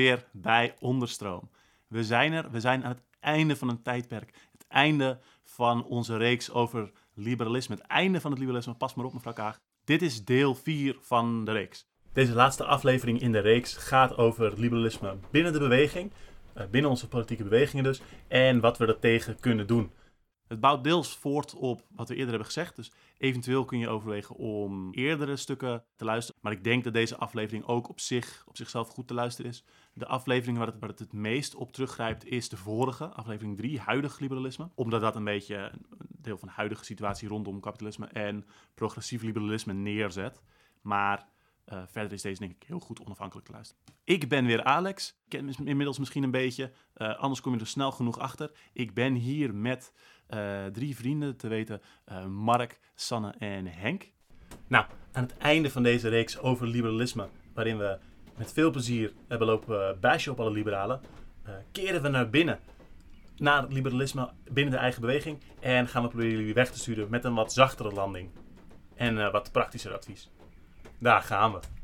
Weer bij Onderstroom. We zijn er, we zijn aan het einde van een tijdperk. Het einde van onze reeks over liberalisme. Het einde van het liberalisme. Pas maar op, mevrouw Kaag. Dit is deel 4 van de reeks. Deze laatste aflevering in de reeks gaat over liberalisme binnen de beweging. eh, Binnen onze politieke bewegingen dus. En wat we er tegen kunnen doen. Het bouwt deels voort op wat we eerder hebben gezegd. Dus eventueel kun je overwegen om eerdere stukken te luisteren. Maar ik denk dat deze aflevering ook op, zich, op zichzelf goed te luisteren is. De aflevering waar het, het meest op teruggrijpt is de vorige, aflevering 3, huidig liberalisme. Omdat dat een beetje een deel van de huidige situatie rondom kapitalisme en progressief liberalisme neerzet. Maar eh, verder is deze denk ik heel goed onafhankelijk te luisteren. Ik ben weer Alex. Ik ken me inmiddels misschien een beetje. eh, anders kom je er snel genoeg achter. Ik ben hier met eh, drie vrienden, te weten Mark, Sanne en Henk. Nou, aan het einde van deze reeks over liberalisme, waarin we met veel plezier hebben lopen bashen op alle liberalen, eh, keren we naar binnen. Naar het liberalisme binnen de eigen beweging. En gaan we proberen jullie weg te sturen met een wat zachtere landing. En eh, wat praktischer advies. Daar gaan we.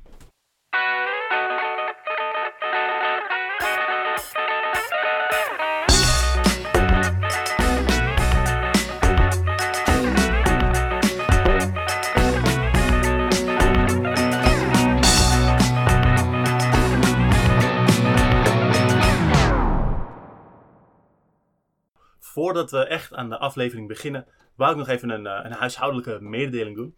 Voordat we echt aan de aflevering beginnen, wou ik nog even een, eh, een huishoudelijke mededeling doen.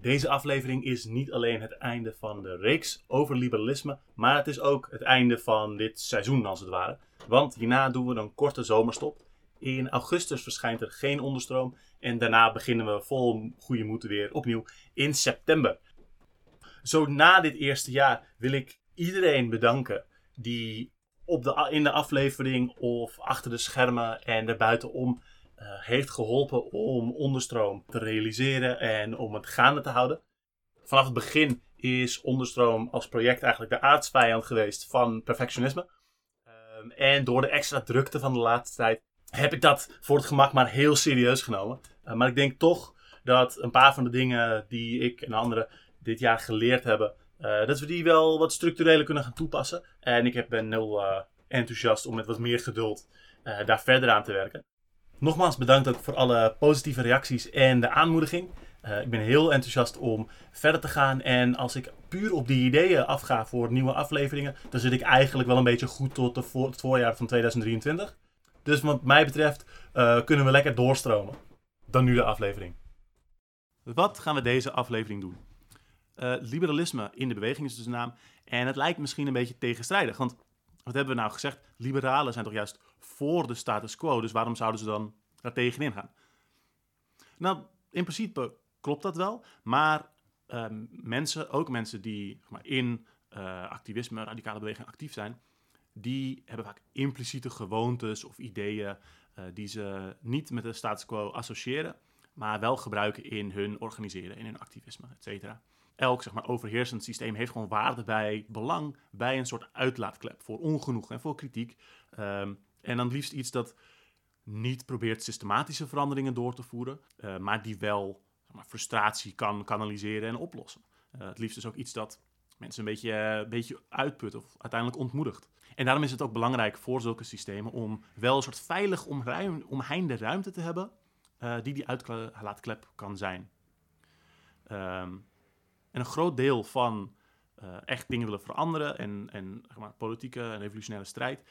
Deze aflevering is niet alleen het einde van de reeks over liberalisme, maar het is ook het einde van dit seizoen als het ware. Want hierna doen we een korte zomerstop. In augustus verschijnt er geen onderstroom en daarna beginnen we vol goede moed weer opnieuw in september. Zo na dit eerste jaar wil ik iedereen bedanken die op de, in de aflevering of achter de schermen en daarbuitenom eh, heeft geholpen om onderstroom te realiseren en om het gaande te houden. Vanaf het begin is onderstroom als project eigenlijk de aardsvijand geweest van perfectionisme. Ehm, en door de extra drukte van de laatste tijd heb ik dat voor het gemak maar heel serieus genomen. Eh, maar ik denk toch dat een paar van de dingen die ik en anderen dit jaar geleerd hebben, eh, dat we die wel wat structureler kunnen gaan toepassen. En ik ben heel eh, enthousiast om met wat meer geduld eh, daar verder aan te werken. Nogmaals bedankt ook voor alle positieve reacties en de aanmoediging. Ik ben heel enthousiast om verder te gaan. En als ik puur op die ideeën afga voor nieuwe afleveringen, dan zit ik eigenlijk wel een beetje goed tot het voorjaar van 2023. Dus wat mij betreft kunnen we lekker doorstromen. Dan nu de aflevering. Wat gaan we deze aflevering doen? Eh, liberalisme in de beweging is dus de naam. En het lijkt misschien een beetje tegenstrijdig. Want wat hebben we nou gezegd? Liberalen zijn toch juist voor de status quo. Dus waarom zouden ze dan daar tegenin gaan? Nou, in principe klopt dat wel. Maar ehm, mensen, ook mensen die maar, in eh, activisme, radicale beweging actief zijn, die hebben vaak impliciete gewoontes of ideeën eh, die ze niet met de status quo associëren, maar wel gebruiken in hun organiseren, in hun activisme, et cetera. Elk zeg maar, overheersend systeem heeft gewoon waarde bij belang bij een soort uitlaatklep voor ongenoeg en voor kritiek. Ehm, en dan liefst iets dat niet probeert systematische veranderingen door te voeren, eh, maar die wel zeg maar, frustratie kan kanaliseren en oplossen. Eh, het liefst is ook iets dat mensen een beetje, eh, een beetje uitput of uiteindelijk ontmoedigt. En daarom is het ook belangrijk voor zulke systemen om wel een soort veilig omruim, omheinde ruimte te hebben eh, die die uitlaatklep kan zijn. Ehm, en een groot deel van eh, echt dingen willen veranderen en, en zeg maar, politieke en revolutionaire strijd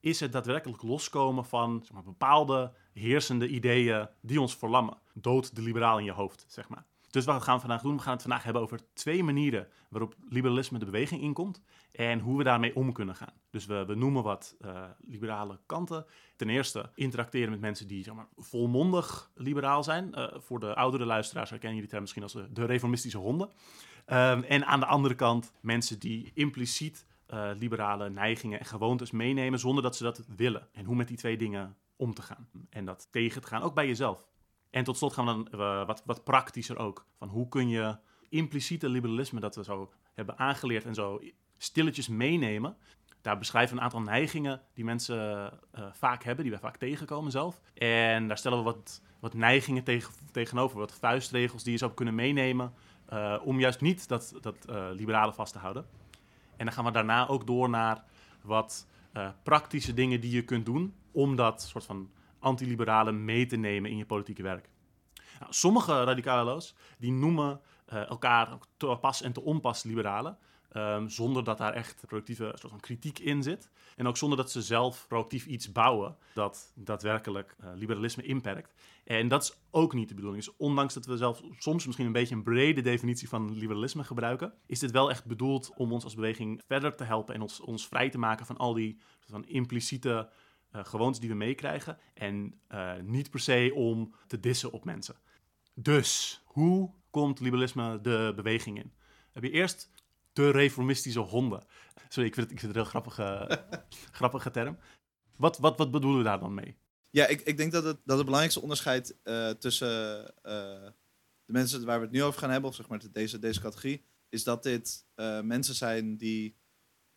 is het daadwerkelijk loskomen van zeg maar, bepaalde heersende ideeën die ons verlammen. Dood de liberaal in je hoofd, zeg maar. Dus wat gaan we vandaag doen? We gaan het vandaag hebben over twee manieren waarop liberalisme de beweging inkomt en hoe we daarmee om kunnen gaan. Dus we, we noemen wat eh, liberale kanten. Ten eerste interacteren met mensen die zeg maar, volmondig liberaal zijn. Eh, voor de oudere luisteraars herkennen jullie term misschien als de, de reformistische honden. Ehm, en aan de andere kant mensen die impliciet eh, liberale neigingen en gewoontes meenemen zonder dat ze dat willen. En hoe met die twee dingen om te gaan. En dat tegen te gaan, ook bij jezelf. En tot slot gaan we dan eh, wat, wat praktischer ook. Van hoe kun je impliciete liberalisme dat we zo hebben aangeleerd en zo stilletjes meenemen. Daar beschrijven we een aantal neigingen die mensen eh, vaak hebben, die wij vaak tegenkomen zelf. En daar stellen we wat, wat neigingen tegen, tegenover, wat vuistregels die je zou kunnen meenemen. eh, om juist niet dat, dat eh, liberale vast te houden. En dan gaan we daarna ook door naar wat eh, praktische dingen die je kunt doen om dat soort van antiliberale mee te nemen in je politieke werk. Nou, sommige radicalo's die noemen uh, elkaar te pas en te onpas liberalen. Um, zonder dat daar echt productieve soort van kritiek in zit. En ook zonder dat ze zelf proactief iets bouwen dat daadwerkelijk uh, liberalisme inperkt. En dat is ook niet de bedoeling. Dus ondanks dat we zelf soms misschien een beetje een brede definitie van liberalisme gebruiken, is dit wel echt bedoeld om ons als beweging verder te helpen en ons, ons vrij te maken van al die van impliciete uh, gewoontes die we meekrijgen. En uh, niet per se om te dissen op mensen. Dus, hoe komt liberalisme de beweging in? Heb je eerst de reformistische honden. Sorry, ik vind het, ik vind het een heel grappige, grappige term. Wat, wat, wat bedoelen we daar dan mee? Ja, ik, ik denk dat het, dat het belangrijkste onderscheid uh, tussen uh, de mensen waar we het nu over gaan hebben, of zeg maar deze, deze categorie, is dat dit uh, mensen zijn die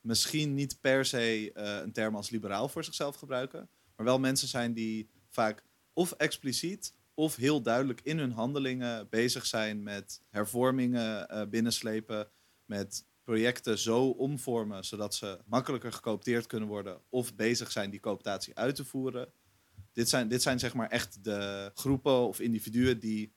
misschien niet per se een term als liberaal voor zichzelf gebruiken, maar wel mensen zijn die vaak of expliciet of heel duidelijk in hun handelingen bezig zijn met hervormingen binnenslepen, met projecten zo omvormen zodat ze makkelijker gecoopteerd kunnen worden of bezig zijn die cooptatie uit te voeren. Dit zijn, dit zijn zeg maar echt de groepen of individuen die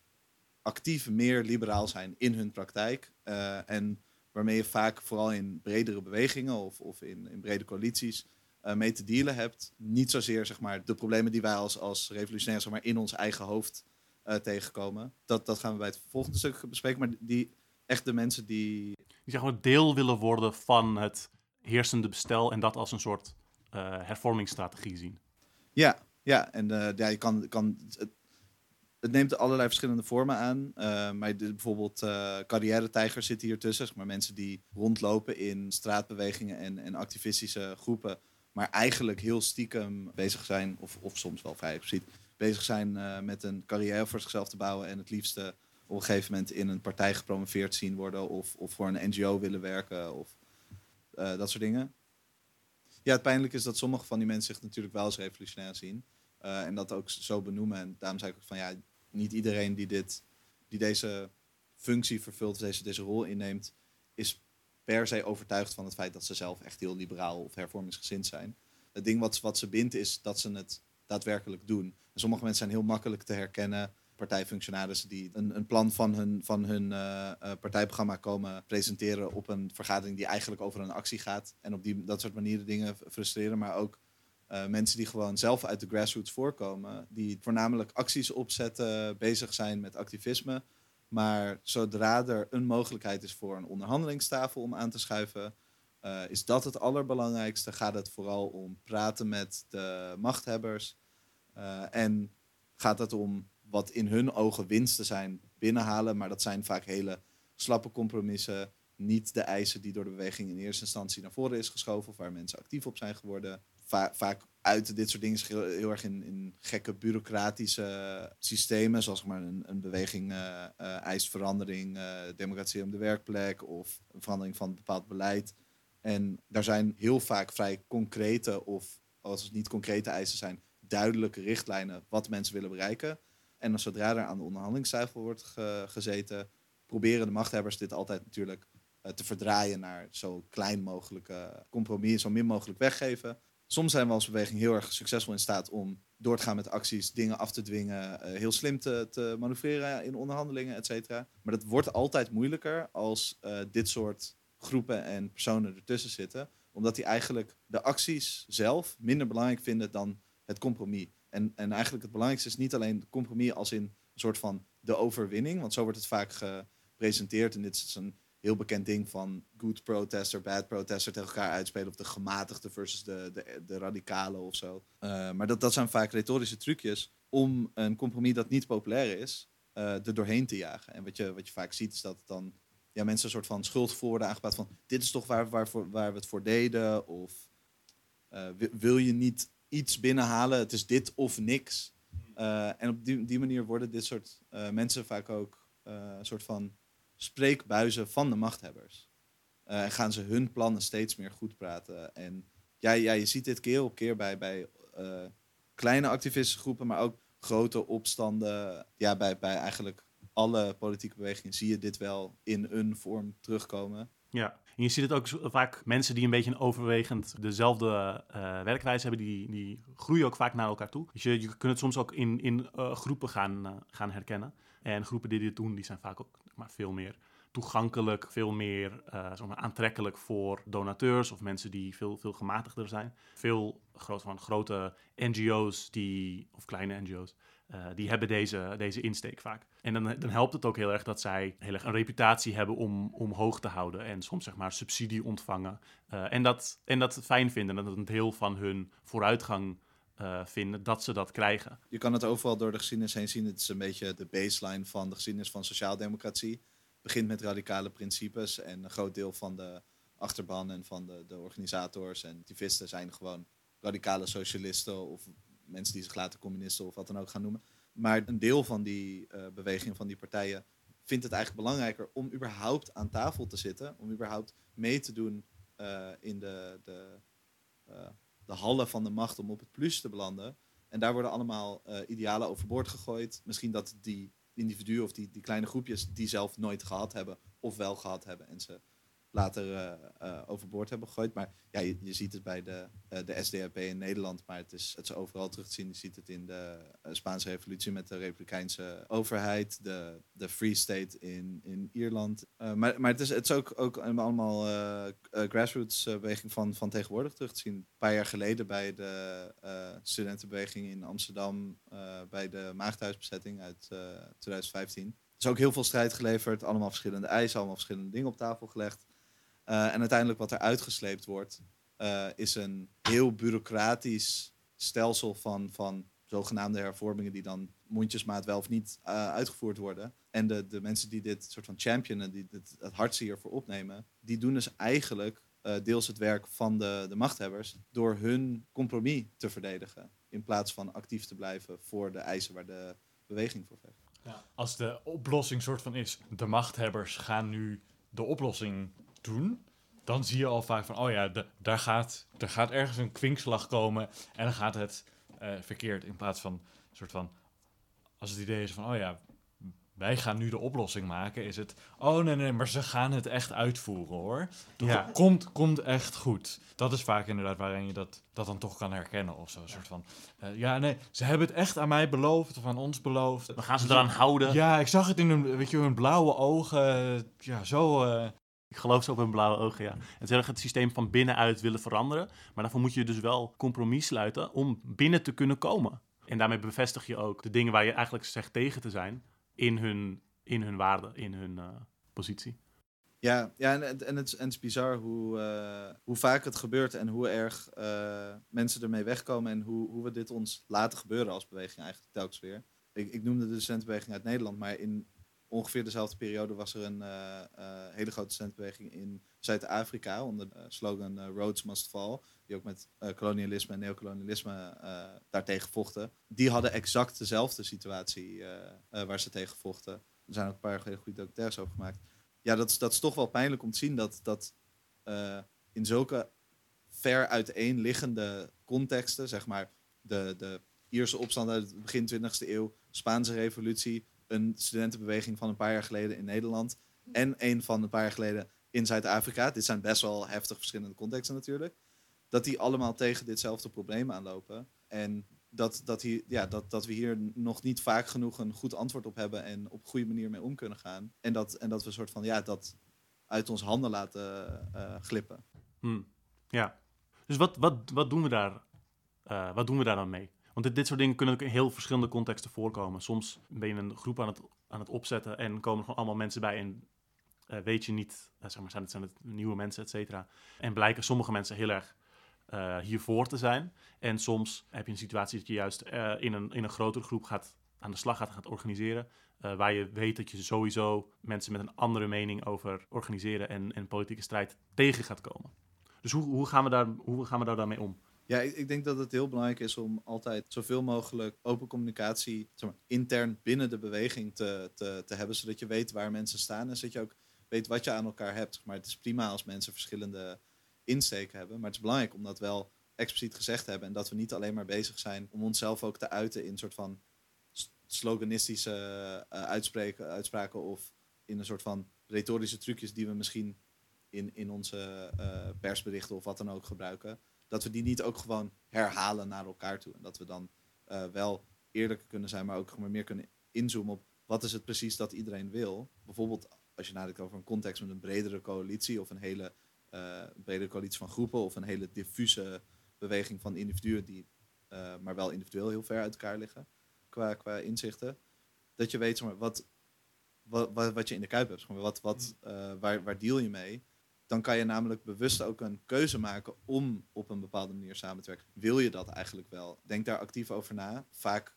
actief meer liberaal zijn in hun praktijk. Uh, en waarmee je vaak vooral in bredere bewegingen of, of in, in brede coalities uh, mee te dealen hebt. Niet zozeer zeg maar, de problemen die wij als, als revolutionairs zeg maar, in ons eigen hoofd uh, tegenkomen. Dat, dat gaan we bij het volgende stuk bespreken. Maar die, echt de mensen die die zeg maar deel willen worden van het heersende bestel en dat als een soort uh, hervormingsstrategie zien. Ja, ja en ja, je kan, kan het, het, neemt allerlei verschillende vormen aan. Uh, maar bijvoorbeeld carrière-tijgers zitten hier tussen. Maar mensen die rondlopen in straatbewegingen en, en activistische groepen. Maar eigenlijk heel stiekem bezig zijn, of, of soms wel vrij expliciet, bezig zijn met een carrière voor zichzelf te bouwen. En het liefste op een gegeven moment in een partij gepromoveerd zien worden of, of voor een NGO willen werken of uh, dat soort dingen. Ja, het pijnlijke is dat sommige van die mensen zich natuurlijk wel als revolutionair zien uh, en dat ook zo benoemen. En daarom zei ik ook van ja, niet iedereen die, dit, die deze functie vervult, deze, deze rol inneemt, is per se overtuigd van het feit dat ze zelf echt heel liberaal of hervormingsgezind zijn. Het ding wat, wat ze bindt is dat ze het daadwerkelijk doen. En sommige mensen zijn heel makkelijk te herkennen partijfunctionarissen die een, een plan van hun, van hun uh, partijprogramma komen presenteren op een vergadering die eigenlijk over een actie gaat. En op die, dat soort manieren dingen frustreren. Maar ook uh, mensen die gewoon zelf uit de grassroots voorkomen. Die voornamelijk acties opzetten, bezig zijn met activisme. Maar zodra er een mogelijkheid is voor een onderhandelingstafel om aan te schuiven, uh, is dat het allerbelangrijkste. Gaat het vooral om praten met de machthebbers. Uh, en gaat het om wat in hun ogen winsten zijn binnenhalen. Maar dat zijn vaak hele slappe compromissen. Niet de eisen die door de beweging in eerste instantie naar voren is geschoven. Of waar mensen actief op zijn geworden. Vaak uit dit soort dingen heel, erg in, in, gekke bureaucratische systemen. Zoals maar een, een beweging uh, uh, eist verandering, uh, democratie op de werkplek. Of een verandering van een bepaald beleid. En daar zijn heel vaak vrij concrete of als het niet concrete eisen zijn, duidelijke richtlijnen wat mensen willen bereiken. En zodra er aan de onderhandelingstafel wordt gezeten, proberen de machthebbers dit altijd natuurlijk te verdraaien naar zo klein mogelijk compromis, zo min mogelijk weggeven. Soms zijn we als beweging heel erg succesvol in staat om door te gaan met acties, dingen af te dwingen, uh, heel slim te, te manoeuvreren in onderhandelingen, et cetera. Maar dat wordt altijd moeilijker als uh, dit soort groepen en personen ertussen zitten, omdat die eigenlijk de acties zelf minder belangrijk vinden dan het compromis. En, en eigenlijk het belangrijkste is niet alleen compromis als in een soort van de overwinning, want zo wordt het vaak gepresenteerd. En dit is een heel bekend ding van good protester, bad protester tegen elkaar uitspelen. Of de gematigde versus de, de, de radicale of zo. Uh, maar dat, dat zijn vaak retorische trucjes om een compromis dat niet populair is, uh, er doorheen te jagen. En wat je, wat je vaak ziet is dat dan ja, mensen een soort van schuldgevoel worden aangepraat van dit is toch waar, waar, waar we het voor deden. Of uh, wil je niet iets binnenhalen. Het is dit of niks. Uh, en op die, die, manier worden dit soort mensen vaak ook een soort van spreekbuizen van de machthebbers. en gaan ze hun plannen steeds meer goed praten. En ja, ja je ziet dit keer op keer bij, bij kleine activistengroepen, maar ook grote opstanden. Ja, bij, bij eigenlijk alle politieke bewegingen zie je dit wel in een vorm terugkomen. Ja, en je ziet het ook vaak mensen die een beetje een overwegend dezelfde eh, werkwijze hebben, die, die groeien ook vaak naar elkaar toe. Dus je, je kunt het soms ook in, in eh, groepen gaan, eh, gaan herkennen. En groepen die dit doen, die zijn vaak ook maar veel meer toegankelijk, veel meer zeg maar, aantrekkelijk voor donateurs of mensen die veel, veel gematigder zijn. Veel groot, van grote NGO's die, of kleine NGO's, eh, die hebben deze, deze insteek vaak. En dan, dan helpt het ook heel erg dat zij heel erg een reputatie hebben om, om hoog te houden. En soms zeg maar subsidie ontvangen. Eh, en, dat, en dat fijn vinden. En dat het een deel van hun vooruitgang eh, vinden dat ze dat krijgen. Je kan het overal door de geschiedenis heen zien. Het is een beetje de baseline van de geschiedenis van sociaaldemocratie. Het begint met radicale principes en een groot deel van de achterban en van de, de organisators en activisten zijn gewoon radicale socialisten of mensen die zich laten communisten of wat dan ook gaan noemen. Maar een deel van die eh, beweging, van die partijen, vindt het eigenlijk belangrijker om überhaupt aan tafel te zitten, om überhaupt mee te doen eh, in de, de, de hallen van de macht om op het plus te belanden. En daar worden allemaal eh, idealen overboord gegooid. Misschien dat die individuen of die, die kleine groepjes die zelf nooit gehad hebben of wel gehad hebben en ze later eh, eh, overboord hebben gegooid. Maar ja, je, ziet het bij de, eh, de SDAP in Nederland, maar het is, het is overal terug te zien. Je ziet het in de Spaanse revolutie met de republikeinse overheid, de, de Free State in, in Ierland. Maar maar het, is, het is ook, ook allemaal grassroots beweging van, van tegenwoordig terug te zien. Een paar jaar geleden bij de studentenbeweging in Amsterdam, bij de Maagdhuisbezetting uit eh, 2015. Er is ook heel veel strijd geleverd, allemaal verschillende eisen, allemaal verschillende dingen op tafel gelegd. Eh, en uiteindelijk wat er uitgesleept wordt, eh, is een heel bureaucratisch stelsel van, van zogenaamde hervormingen die dan mondjesmaat wel of niet eh, uitgevoerd worden. En de, de mensen die dit soort van championen, die dit, het hardste hiervoor opnemen, die doen dus eigenlijk deels het werk van de, de machthebbers door hun compromis te verdedigen. In plaats van actief te blijven voor de eisen waar de beweging voor vecht. Als de oplossing soort van is, de machthebbers gaan nu de oplossing doen, dan zie je al vaak van, oh ja, de- daar, gaat, er gaat ergens een kwinkslag komen en dan gaat het eh, verkeerd. In plaats van, soort van, als het idee is van, oh ja, wij gaan nu de oplossing maken, is het, oh nee, nee, maar ze gaan het echt uitvoeren hoor. Ja. Komt, komt echt goed. Dat is vaak inderdaad waarin je dat, dat dan toch kan herkennen of zo. Een soort van, eh, ja nee, ze hebben het echt aan mij beloofd of aan ons beloofd. We gaan ze eraan houden. Ja, ik zag het in hun, weet je, hun blauwe ogen. Ja, zo. eh, Ik geloof ze op hun blauwe ogen, ja. En ze het systeem van binnenuit willen veranderen. Maar daarvoor moet je dus wel compromis sluiten om binnen te kunnen komen. En daarmee bevestig je ook de dingen waar je eigenlijk zegt tegen te zijn in hun, in hun waarde, in hun eh, positie. Ja, ja en, en, het, is- en het is bizar hoe, eh, hoe vaak het gebeurt en hoe erg eh, mensen ermee wegkomen en hoe, hoe we dit ons laten gebeuren als beweging eigenlijk telkens weer. Ik, ik noemde de studentenbeweging uit Nederland, maar in ongeveer dezelfde periode was er een eh, eh, hele grote studentenbeweging in Zuid-Afrika onder de slogan eh, Roads Must Fall, die ook met kolonialisme en neocolonialisme daartegen vochten. Die hadden exact dezelfde situatie waar ze tegen vochten. Er zijn ook een paar geleden goede documentaires over gemaakt ja, dat is, dat is toch wel pijnlijk om te zien dat, dat in zulke ver uiteenliggende contexten, zeg maar de, de Ierse opstand uit het begin 20e eeuw, Spaanse revolutie, een studentenbeweging van een paar jaar geleden in Nederland en een van een paar jaar geleden in Zuid-Afrika. Dit zijn best wel heftig verschillende contexten natuurlijk. Dat die allemaal tegen ditzelfde probleem aanlopen. En dat, dat, hier, ja, dat, dat we hier nog niet vaak genoeg een goed antwoord op hebben en op een goede manier mee om kunnen gaan. En dat, en dat we een soort van ja, dat uit ons handen laten eh, glippen. Hmm. Ja. Dus wat, wat, wat, doen we daar, eh, wat doen we daar dan mee? Want dit, dit soort dingen kunnen ook in heel verschillende contexten voorkomen. Soms ben je een groep aan het, aan het opzetten en komen er gewoon allemaal mensen bij en eh, weet je niet, eh, zeg maar, zijn het, zijn het nieuwe mensen, et cetera. En blijken sommige mensen heel erg eh, hiervoor te zijn. En soms heb je een situatie dat je juist in, een, in een grotere groep gaat, aan de slag gaat, gaat organiseren. waar je weet dat je sowieso mensen met een andere mening over organiseren en, en politieke strijd tegen gaat komen. Dus hoe, hoe, gaan we daar, hoe gaan we daar dan mee om? Ja, ik, denk dat het heel belangrijk is om altijd zoveel mogelijk open communicatie zeg maar, intern binnen de beweging te, te, te hebben, zodat je weet waar mensen staan en zodat je ook weet wat je aan elkaar hebt. Maar het is prima als mensen verschillende insteken hebben, maar het is belangrijk om dat wel expliciet gezegd te hebben en dat we niet alleen maar bezig zijn om onszelf ook te uiten in een soort van sloganistische eh, uitspraken of in een soort van retorische trucjes die we misschien in, in onze eh, persberichten of wat dan ook gebruiken, dat we die niet ook gewoon herhalen naar elkaar toe. En dat we dan eh, wel eerlijker kunnen zijn, maar ook gewoon meer kunnen inzoomen op wat is het precies dat iedereen wil. Bijvoorbeeld als je nadenkt over een context met een bredere coalitie of een hele uh, bredere coalitie van groepen of een hele diffuse beweging van individuen die uh, maar wel individueel heel ver uit elkaar liggen qua, qua inzichten. Dat je weet zeg maar, wat, wat, wat je in de kuip hebt. Zeg maar, wat, wat, uh, waar, waar deal je mee? Dan kan je namelijk bewust ook een keuze maken om op een bepaalde manier samen te werken. Wil je dat eigenlijk wel? Denk daar actief over na. Vaak,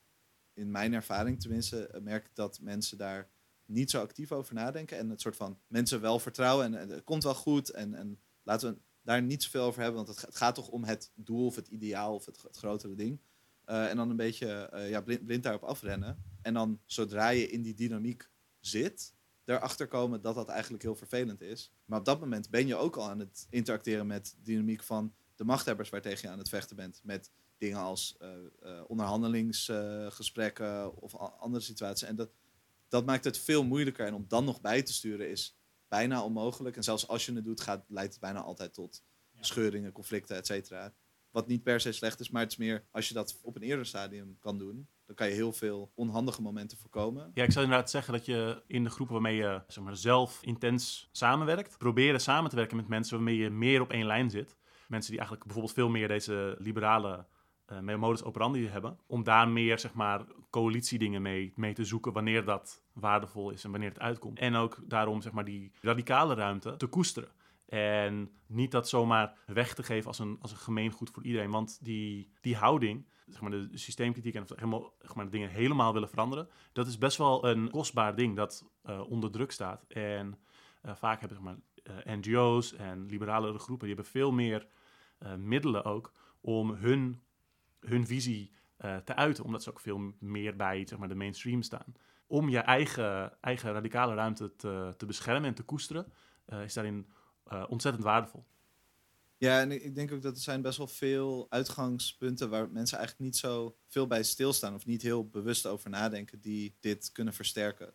in mijn ervaring tenminste, merk ik dat mensen daar niet zo actief over nadenken. En het soort van mensen wel vertrouwen en, het komt wel goed. En, en laten we daar niet zoveel over hebben, want het, het gaat toch om het doel of het ideaal of het, het grotere ding. Uh, en dan een beetje uh, ja, blind, blind, daarop afrennen. En dan zodra je in die dynamiek zit, erachter komen dat dat eigenlijk heel vervelend is. Maar op dat moment ben je ook al aan het interacteren met de dynamiek van de machthebbers waartegen je aan het vechten bent. Met dingen als uh, onderhandelingsgesprekken of andere situaties. En dat, dat maakt het veel moeilijker. En om dan nog bij te sturen is bijna onmogelijk. En zelfs als je het doet, gaat, leidt het bijna altijd tot scheuringen, conflicten, et cetera. Wat niet per se slecht is, maar het is meer als je dat op een eerder stadium kan doen, dan kan je heel veel onhandige momenten voorkomen. Ja, ik zou inderdaad zeggen dat je in de groepen waarmee je zeg maar, zelf intens samenwerkt, proberen samen te werken met mensen waarmee je meer op één lijn zit. Mensen die eigenlijk bijvoorbeeld veel meer deze liberale uh, modus operandi hebben. Om daar meer, zeg maar, coalitiedingen mee, mee te zoeken wanneer dat waardevol is en wanneer het uitkomt. En ook daarom, zeg maar, die radicale ruimte te koesteren. En niet dat zomaar weg te geven als een, als een gemeengoed voor iedereen. Want die, die houding, zeg maar de systeemkritiek en helemaal, maar, de dingen helemaal willen veranderen, dat is best wel een kostbaar ding dat uh, onder druk staat. En uh, vaak hebben zeg maar, uh, NGO's en liberale groepen, die hebben veel meer middelen ook om hun hun visie te uiten, omdat ze ook veel meer bij zeg maar, de mainstream staan. Om je eigen, eigen radicale ruimte te, te beschermen en te koesteren, is daarin ontzettend waardevol. Ja, en ik denk ook dat er zijn best wel veel uitgangspunten waar mensen eigenlijk niet zo veel bij stilstaan of niet heel bewust over nadenken die dit kunnen versterken.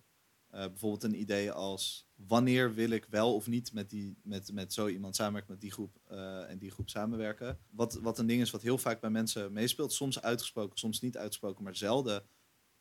Uh, bijvoorbeeld een idee als wanneer wil ik wel of niet met, die, met, met zo iemand samenwerken, met die groep uh, en die groep samenwerken. Wat, wat een ding is wat heel vaak bij mensen meespeelt, soms uitgesproken, soms niet uitgesproken, maar zelden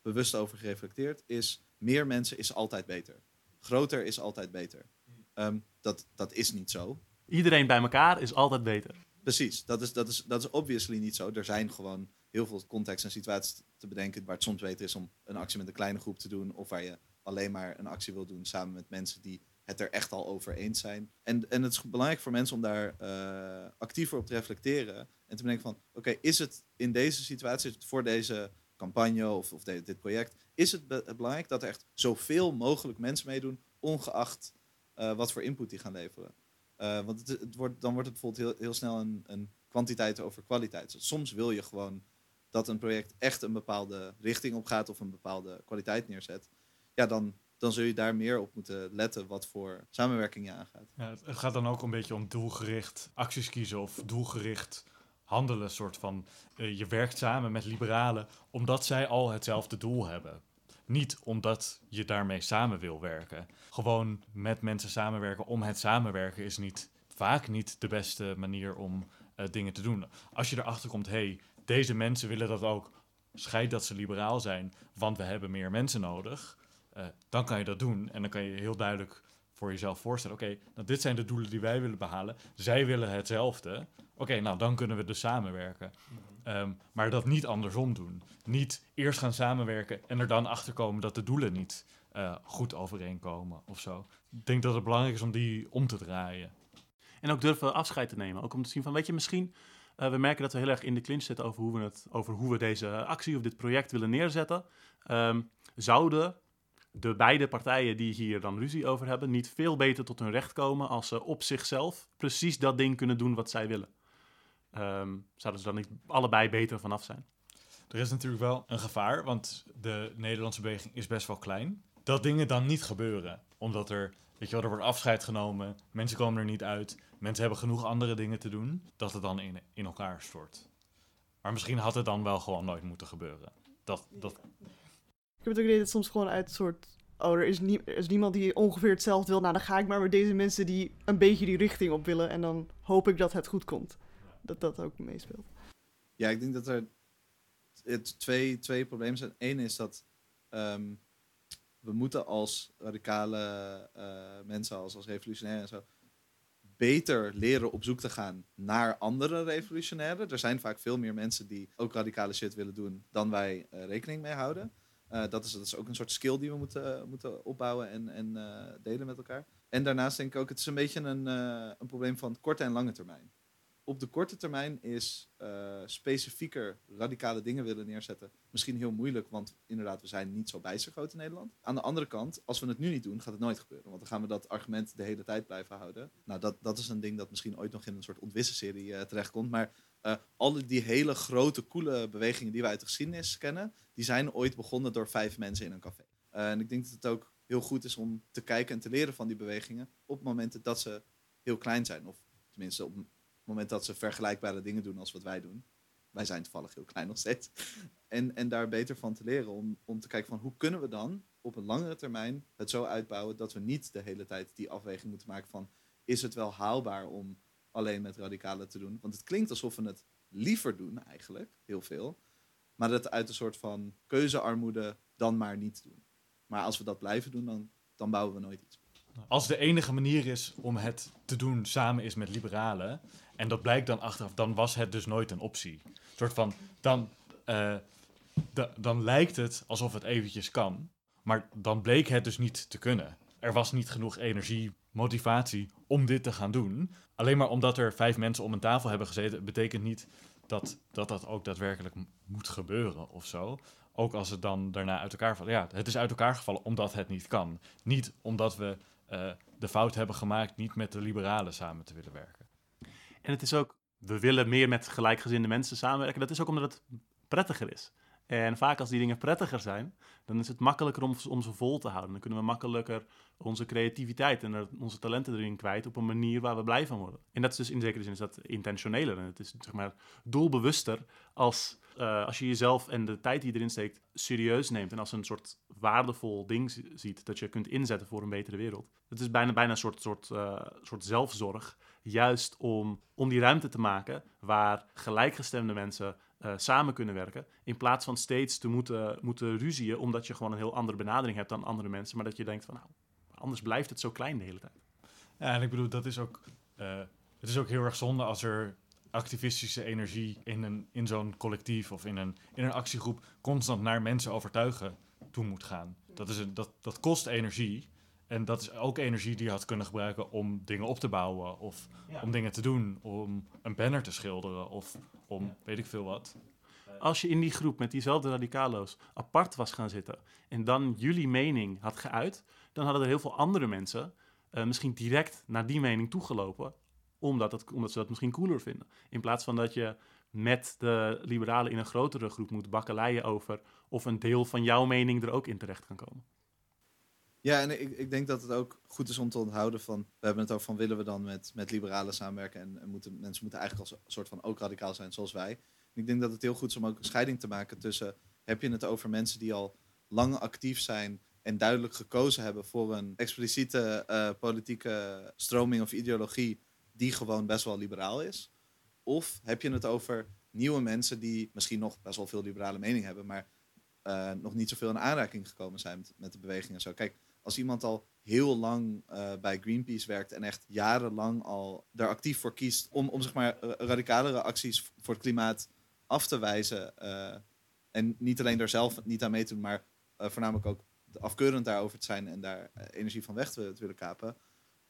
bewust over gereflecteerd, is meer mensen is altijd beter. Groter is altijd beter. Um, dat, dat is niet zo. Iedereen bij elkaar is altijd beter. Precies, dat is, dat, is, dat is obviously niet zo. Er zijn gewoon heel veel contexten en situaties te bedenken waar het soms beter is om een actie met een kleine groep te doen of waar je alleen maar een actie wil doen samen met mensen die het er echt al over eens zijn. En, en het is belangrijk voor mensen om daar uh, actiever op te reflecteren en te bedenken van, oké, is het in deze situatie, voor deze campagne of, of dit project, is het be belangrijk dat er echt zoveel mogelijk mensen meedoen, ongeacht uh, wat voor input die gaan leveren. Uh, want het, het, wordt, dan wordt het bijvoorbeeld heel, heel snel een, een kwantiteit over kwaliteit. Dus soms wil je gewoon dat een project echt een bepaalde richting op gaat of een bepaalde kwaliteit neerzet ja, dan, dan zul je daar meer op moeten letten wat voor samenwerking je aangaat. Ja, het gaat dan ook een beetje om doelgericht acties kiezen of doelgericht handelen. Soort van, uh, je werkt samen met liberalen omdat zij al hetzelfde doel hebben. Niet omdat je daarmee samen wil werken. Gewoon met mensen samenwerken om het samenwerken is niet, vaak niet de beste manier om uh, dingen te doen. Als je erachter komt, hey, deze mensen willen dat ook, scheid dat ze liberaal zijn, want we hebben meer mensen nodig uh, dan kan je dat doen. En dan kan je heel duidelijk voor jezelf voorstellen: oké, okay, nou, dit zijn de doelen die wij willen behalen. Zij willen hetzelfde. Oké, okay, nou dan kunnen we dus samenwerken. Mm-hmm. um, maar dat niet andersom doen. Niet eerst gaan samenwerken en er dan achter komen dat de doelen niet uh, goed overeenkomen of zo. Ik denk dat het belangrijk is om die om te draaien. En ook durven afscheid te nemen. Ook om te zien van, weet je, misschien... Uh, we merken dat we heel erg in de clinch zitten over hoe we, het, over hoe we deze actie of dit project willen neerzetten. Um, zouden de beide partijen die hier dan ruzie over hebben, niet veel beter tot hun recht komen als ze op zichzelf precies dat ding kunnen doen wat zij willen. Um, zouden ze dan niet allebei beter vanaf zijn? Er is natuurlijk wel een gevaar, want de Nederlandse beweging is best wel klein. Dat dingen dan niet gebeuren, omdat er, weet je wel, er wordt afscheid genomen, mensen komen er niet uit, mensen hebben genoeg andere dingen te doen, dat het dan in, in elkaar stort. Maar misschien had het dan wel gewoon nooit moeten gebeuren. Dat, dat ik heb het ook idee dat soms gewoon uit een soort oh, er is, is niemand die ongeveer hetzelfde wil. Nou, dan ga ik maar met deze mensen die een beetje die richting op willen. En dan hoop ik dat het goed komt. Dat dat ook meespeelt. Ja, ik denk dat er twee, twee problemen zijn. Eén is dat ehm, we moeten als radicale eh, mensen, als, als revolutionairen en zo, beter leren op zoek te gaan naar andere revolutionairen. Er zijn vaak veel meer mensen die ook radicale shit willen doen dan wij eh, rekening mee houden. Eh, dat, is, dat is ook een soort skill die we moeten, moeten opbouwen en, en eh, delen met elkaar. En daarnaast denk ik ook, het is een beetje een, eh, een probleem van korte en lange termijn op de korte termijn is specifieker radicale dingen willen neerzetten misschien heel moeilijk, want inderdaad, we zijn niet zo bijster groot in Nederland. Aan de andere kant, als we het nu niet doen, gaat het nooit gebeuren, want dan gaan we dat argument de hele tijd blijven houden. Nou, dat, dat is een ding dat misschien ooit nog in een soort ontwissenserie eh terechtkomt, maar eh alle die hele grote, coole bewegingen die we uit de geschiedenis kennen, die zijn ooit begonnen door vijf mensen in een café. Eh, en ik denk dat het ook heel goed is om te kijken en te leren van die bewegingen op momenten dat ze heel klein zijn, of tenminste op het moment dat ze vergelijkbare dingen doen als wat wij doen. Wij zijn toevallig heel klein nog steeds. En, en daar beter van te leren. Om, om te kijken van hoe kunnen we dan op een langere termijn het zo uitbouwen dat we niet de hele tijd die afweging moeten maken van is het wel haalbaar om alleen met radicalen te doen? Want het klinkt alsof we het liever doen eigenlijk, heel veel. Maar dat uit een soort van keuzearmoede dan maar niet doen. Maar als we dat blijven doen, dan, dan bouwen we nooit iets. Als de enige manier is om het te doen samen is met liberalen, en dat blijkt dan achteraf, dan was het dus nooit een optie. Een soort van, dan, eh, da- dan lijkt het alsof het eventjes kan, maar dan bleek het dus niet te kunnen. Er was niet genoeg energie, motivatie om dit te gaan doen. Alleen maar omdat er vijf mensen om een tafel hebben gezeten, betekent niet dat dat, dat ook daadwerkelijk moet gebeuren of zo. Ook als het dan daarna uit elkaar valt. Ja, het is uit elkaar gevallen omdat het niet kan. Niet omdat we eh, de fout hebben gemaakt niet met de liberalen samen te willen werken. En het is ook, we willen meer met gelijkgezinde mensen samenwerken. Dat is ook omdat het prettiger is. En vaak als die dingen prettiger zijn, dan is het makkelijker om, ze vol te houden. Dan kunnen we makkelijker onze creativiteit en onze talenten erin kwijt op een manier waar we blij van worden. En dat is dus in zekere zin is dat intentioneler. En het is zeg maar doelbewuster als, eh, als je jezelf en de tijd die je erin steekt serieus neemt. En als een soort waardevol ding zi- ziet dat je kunt inzetten voor een betere wereld. Het is bijna, bijna een soort, soort, eh, soort zelfzorg. Juist om, om die ruimte te maken waar gelijkgestemde mensen eh, samen kunnen werken. In plaats van steeds te moeten, moeten ruzien, omdat je gewoon een heel andere benadering hebt dan andere mensen. Maar dat je denkt van, nou, anders blijft het zo klein de hele tijd. Ja, en ik bedoel, dat is ook, eh, het is ook heel erg zonde als er activistische energie in, een, in zo'n collectief of in een, in een actiegroep constant naar mensen overtuigen toe moet gaan. Dat, is een, dat, dat kost energie. En dat is ook energie die je had kunnen gebruiken om dingen op te bouwen. Of om dingen te doen. Om een banner te schilderen. Of om weet ik veel wat. Als je in die groep met diezelfde radicalo's apart was gaan zitten en dan jullie mening had geuit, dan hadden er heel veel andere mensen eh, misschien direct naar die mening toegelopen, omdat, het, omdat ze dat misschien cooler vinden. In plaats van dat je met de liberalen in een grotere groep moet bakkeleien over of een deel van jouw mening er ook in terecht kan komen. Ja, en ik, ik denk dat het ook goed is om te onthouden van... We hebben het ook van, willen we dan met, met liberalen samenwerken? En, en moeten, mensen moeten eigenlijk als soort van ook radicaal zijn, zoals wij. Ik denk dat het heel goed is om ook een scheiding te maken tussen... Heb je het over mensen die al lang actief zijn en duidelijk gekozen hebben voor een expliciete eh, politieke stroming of ideologie die gewoon best wel liberaal is? Of heb je het over nieuwe mensen die misschien nog best wel veel liberale mening hebben, maar eh, nog niet zoveel in aanraking gekomen zijn met de beweging en zo. Kijk, als iemand al heel lang eh, bij Greenpeace werkt en echt jarenlang al daar actief voor kiest om, om zeg maar eh, radicalere acties voor het klimaat af te wijzen eh, en niet alleen daar zelf niet aan mee te doen, maar voornamelijk ook afkeurend daarover te zijn en daar energie van weg te, te willen kapen.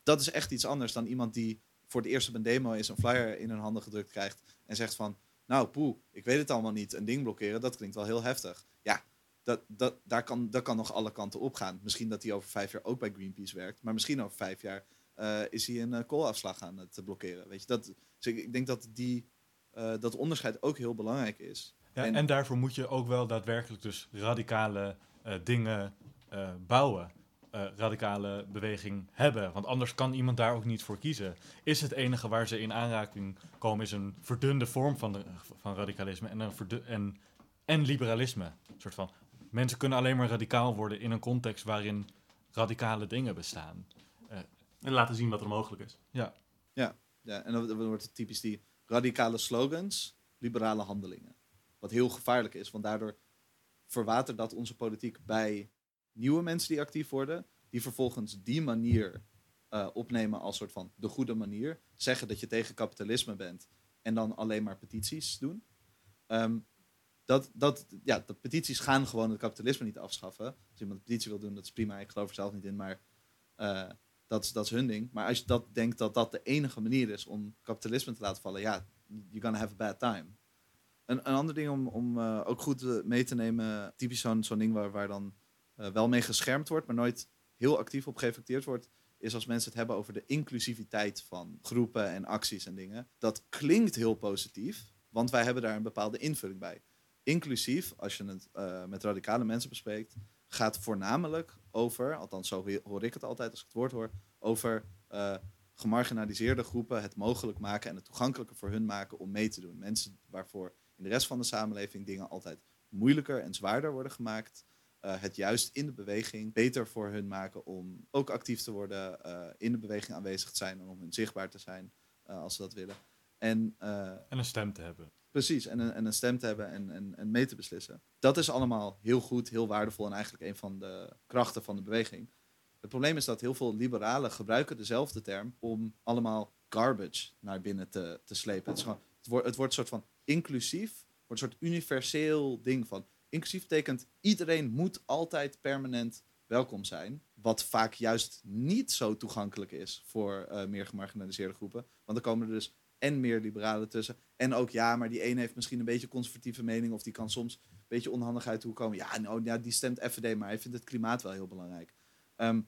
Dat is echt iets anders dan iemand die voor het eerst op een demo is, een flyer in hun handen gedrukt krijgt en zegt van, nou poeh, ik weet het allemaal niet, een ding blokkeren, dat klinkt wel heel heftig. Ja, dat, dat, daar kan, dat kan nog alle kanten op gaan. Misschien dat hij over vijf jaar ook bij Greenpeace werkt, maar misschien over vijf jaar eh, is hij een uh, koolafslag aan het blokkeren. Weet je, dat, dus ik, ik denk dat die, uh, dat onderscheid ook heel belangrijk is. Ja, en, en, daarvoor moet je ook wel daadwerkelijk dus radicale uh, dingen bouwen. Radicale beweging hebben. Want anders kan iemand daar ook niet voor kiezen. Is het enige waar ze in aanraking komen, is een verdunde vorm van, de, van radicalisme en, een en, en liberalisme. Een soort van, mensen kunnen alleen maar radicaal worden in een context waarin radicale dingen bestaan. En laten zien wat er mogelijk is. Ja, en dan, dan wordt het typisch die radicale slogans, liberale handelingen. Wat heel gevaarlijk is, want daardoor verwatert dat onze politiek bij nieuwe mensen die actief worden, die vervolgens die manier eh, opnemen als soort van de goede manier. Zeggen dat je tegen kapitalisme bent en dan alleen maar petities doen. Ehm, dat, dat, ja, de petities gaan gewoon het kapitalisme niet afschaffen. Als iemand een petitie wil doen, dat is prima. Ik geloof er zelf niet in, maar eh, dat, is, dat is hun ding. Maar als je dat denkt dat dat de enige manier is om kapitalisme te laten vallen, ja, you're gonna have a bad time. Een, een ander ding om, om eh, ook goed eh, mee te nemen, typisch zo'n ding waar, waar dan wel mee geschermd wordt, maar nooit heel actief op gereflecteerd wordt, is als mensen het hebben over de inclusiviteit van groepen en acties en dingen. Dat klinkt heel positief, want wij hebben daar een bepaalde invulling bij. Inclusief, als je het eh, met radicale mensen bespreekt, gaat voornamelijk over, althans zo hoor ik het altijd als ik het woord hoor, over eh, gemarginaliseerde groepen het mogelijk maken en het toegankelijker voor hun maken om mee te doen. Mensen waarvoor in de rest van de samenleving dingen altijd moeilijker en zwaarder worden gemaakt, eh, het juist in de beweging beter voor hun maken om ook actief te worden, in de beweging aanwezig te zijn en om hun zichtbaar te zijn als ze dat willen. En En een stem te hebben. Precies, en een, en een stem te hebben en, en, mee te beslissen. Dat is allemaal heel goed, heel waardevol en eigenlijk een van de krachten van de beweging. Het probleem is dat heel veel liberalen gebruiken dezelfde term om allemaal garbage naar binnen te, te slepen. Het, is gewoon, het, wordt, het wordt een soort van inclusief, wordt een soort universeel ding van. Inclusief betekent iedereen moet altijd permanent welkom zijn. Wat vaak juist niet zo toegankelijk is voor eh, meer gemarginaliseerde groepen. Want dan komen er dus en meer liberalen tussen. En ook ja, maar die ene heeft misschien een beetje conservatieve mening. Of die kan soms een beetje onhandig uit hoe komen. Ja, nou, ja, die stemt FVD, maar hij vindt het klimaat wel heel belangrijk. Ehm,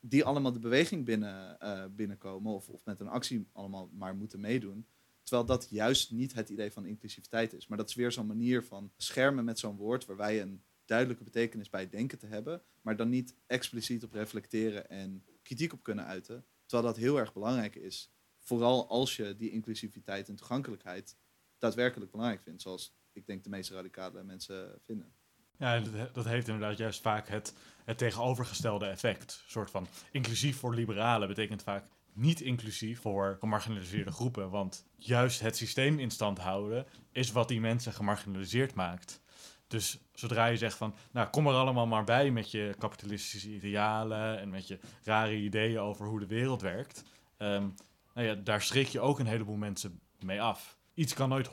die allemaal de beweging binnen, eh, binnenkomen. Of, of met een actie allemaal maar moeten meedoen. Terwijl dat juist niet het idee van inclusiviteit is. Maar dat is weer zo'n manier van schermen met zo'n woord. Waar wij een duidelijke betekenis bij denken te hebben. Maar dan niet expliciet op reflecteren en kritiek op kunnen uiten. Terwijl dat heel erg belangrijk is. Vooral als je die inclusiviteit en toegankelijkheid daadwerkelijk belangrijk vindt. Zoals ik denk de meeste radicale mensen vinden. Ja, dat heeft inderdaad juist vaak het, het tegenovergestelde effect. Een soort van inclusief voor liberalen betekent vaak niet inclusief voor gemarginaliseerde groepen. Want juist het systeem in stand houden is wat die mensen gemarginaliseerd maakt. Dus zodra je zegt van, nou kom er allemaal maar bij met je kapitalistische idealen en met je rare ideeën over hoe de wereld werkt. ehm, nou ja, daar schrik je ook een heleboel mensen mee af. Iets kan nooit 100%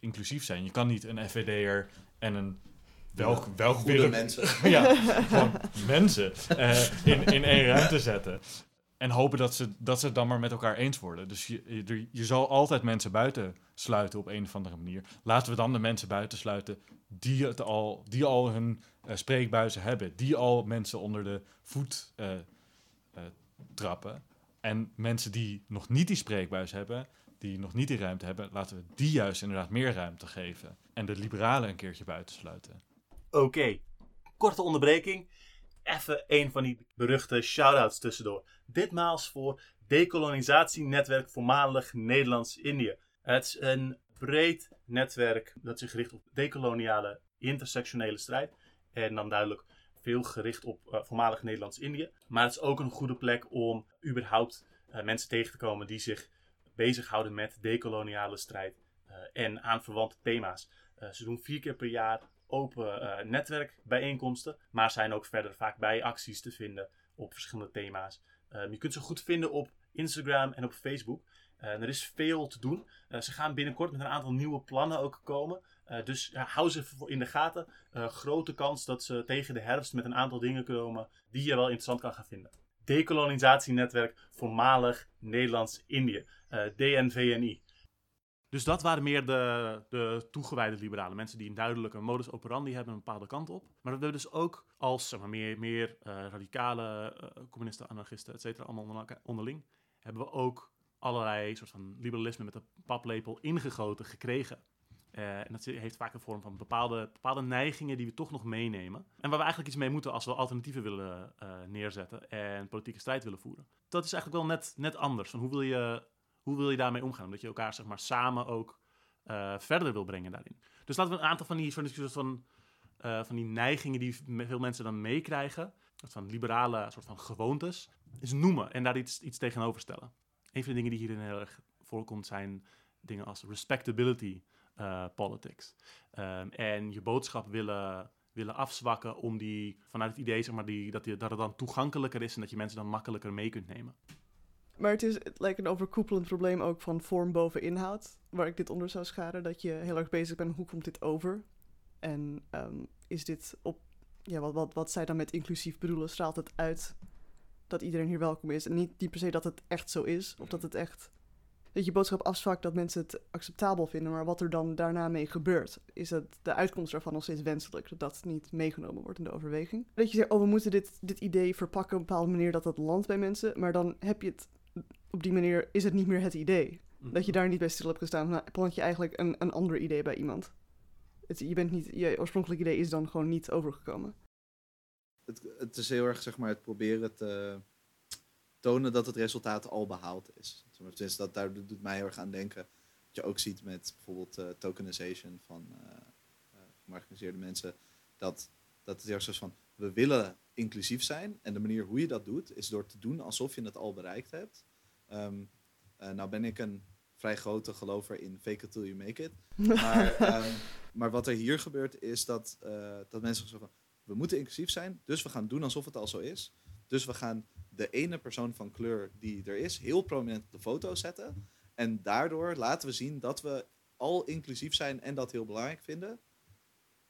inclusief zijn. Je kan niet een FVD'er en een welk, welk mensen. ja, gewoon mensen eh, in, in één ruimte zetten. En hopen dat ze, dat ze het dan maar met elkaar eens worden. Dus je, je, je zal altijd mensen buiten sluiten op een of andere manier. Laten we dan de mensen buiten sluiten die, het al, die al hun eh, spreekbuizen hebben. Die al mensen onder de voet eh, trappen. En mensen die nog niet die spreekbuis hebben, die nog niet die ruimte hebben, laten we die juist inderdaad meer ruimte geven. En de liberalen een keertje buitensluiten. Oké, korte onderbreking. Even een van die beruchte shout-outs tussendoor. Ditmaal voor Decolonisatienetwerk Voormalig Nederlands-Indië. Het is een breed netwerk dat zich richt op decoloniale intersectionele strijd. En dan duidelijk veel gericht op eh, voormalig Nederlands-Indië. Maar het is ook een goede plek om überhaupt eh, mensen tegen te komen die zich bezighouden met decoloniale strijd eh, en aanverwante thema's. Ze doen vier keer per jaar open netwerkbijeenkomsten, maar zijn ook verder vaak bij acties te vinden op verschillende thema's. Eh, je kunt ze goed vinden op Instagram en op Facebook. Er is veel te doen. Ze gaan binnenkort met een aantal nieuwe plannen ook komen. Eh, dus hou ze in de gaten. Eh, grote kans dat ze tegen de herfst met een aantal dingen komen die je wel interessant kan gaan vinden. Decolonisatienetwerk Voormalig Nederlands-Indië. eh, DNVNI. Dus dat waren meer de, de toegewijde liberalen. Mensen die een duidelijke modus operandi hebben, een bepaalde kant op. Maar we hebben dus ook als meer, meer radicale communisten, anarchisten, et cetera, allemaal onderling, hebben we ook allerlei soort van liberalisme met een paplepel ingegoten gekregen. Eh, en dat heeft vaak een vorm van bepaalde, bepaalde neigingen die we toch nog meenemen. En waar we eigenlijk iets mee moeten als we alternatieven willen eh, neerzetten en politieke strijd willen voeren. Dat is eigenlijk wel net, net anders. Van hoe, wil je, hoe wil je daarmee omgaan? Omdat je elkaar zeg maar, samen ook eh, verder wil brengen daarin. Dus laten we een aantal van die, soort van, van die neigingen die veel mensen dan meekrijgen, soort van liberale soort van gewoontes, is noemen en daar iets, iets tegenover stellen. Een van de dingen die hierin heel erg voorkomt zijn dingen als respectability eh, politics. Ehm, en je boodschap willen, willen afzwakken om die, vanuit het idee zeg maar, die, dat, die, dat het dan toegankelijker is en dat je mensen dan makkelijker mee kunt nemen. Maar het is het lijkt een overkoepelend probleem ook van vorm boven inhoud, waar ik dit onder zou scharen. Dat je heel erg bezig bent, hoe komt dit over? En ehm, is dit op, ja, wat, wat, wat zij dan met inclusief bedoelen, straalt het uit dat iedereen hier welkom is. En niet, niet per se dat het echt zo is, of dat het echt, dat je boodschap afzwakt dat mensen het acceptabel vinden, maar wat er dan daarna mee gebeurt. Is dat de uitkomst daarvan nog steeds wenselijk, dat dat niet meegenomen wordt in de overweging. Dat je zegt, oh we moeten dit, dit idee verpakken op een bepaalde manier dat dat landt bij mensen, maar dan heb je het op die manier is het niet meer het idee. Dat je daar niet bij stil hebt gestaan. Dan plant je eigenlijk een, een ander idee bij iemand. Het, je, bent niet, je oorspronkelijk idee is dan gewoon niet overgekomen. Het, het is heel erg zeg maar, het proberen te tonen dat het resultaat al behaald is. Dus dat, daar doet mij heel erg aan denken. Wat je ook ziet met bijvoorbeeld uh, tokenization van uh, uh, gemarginaliseerde mensen. Dat, dat het heel erg zo is van, we willen inclusief zijn. En de manier hoe je dat doet, is door te doen alsof je het al bereikt hebt. Um, nou ben ik een vrij grote gelover in fake it till you make it. Maar, um, maar wat er hier gebeurt is dat, uh, dat mensen zeggen van... we moeten inclusief zijn, dus we gaan doen alsof het al zo is. Dus we gaan de ene persoon van kleur die er is heel prominent op de foto zetten. En daardoor laten we zien dat we al inclusief zijn en dat heel belangrijk vinden.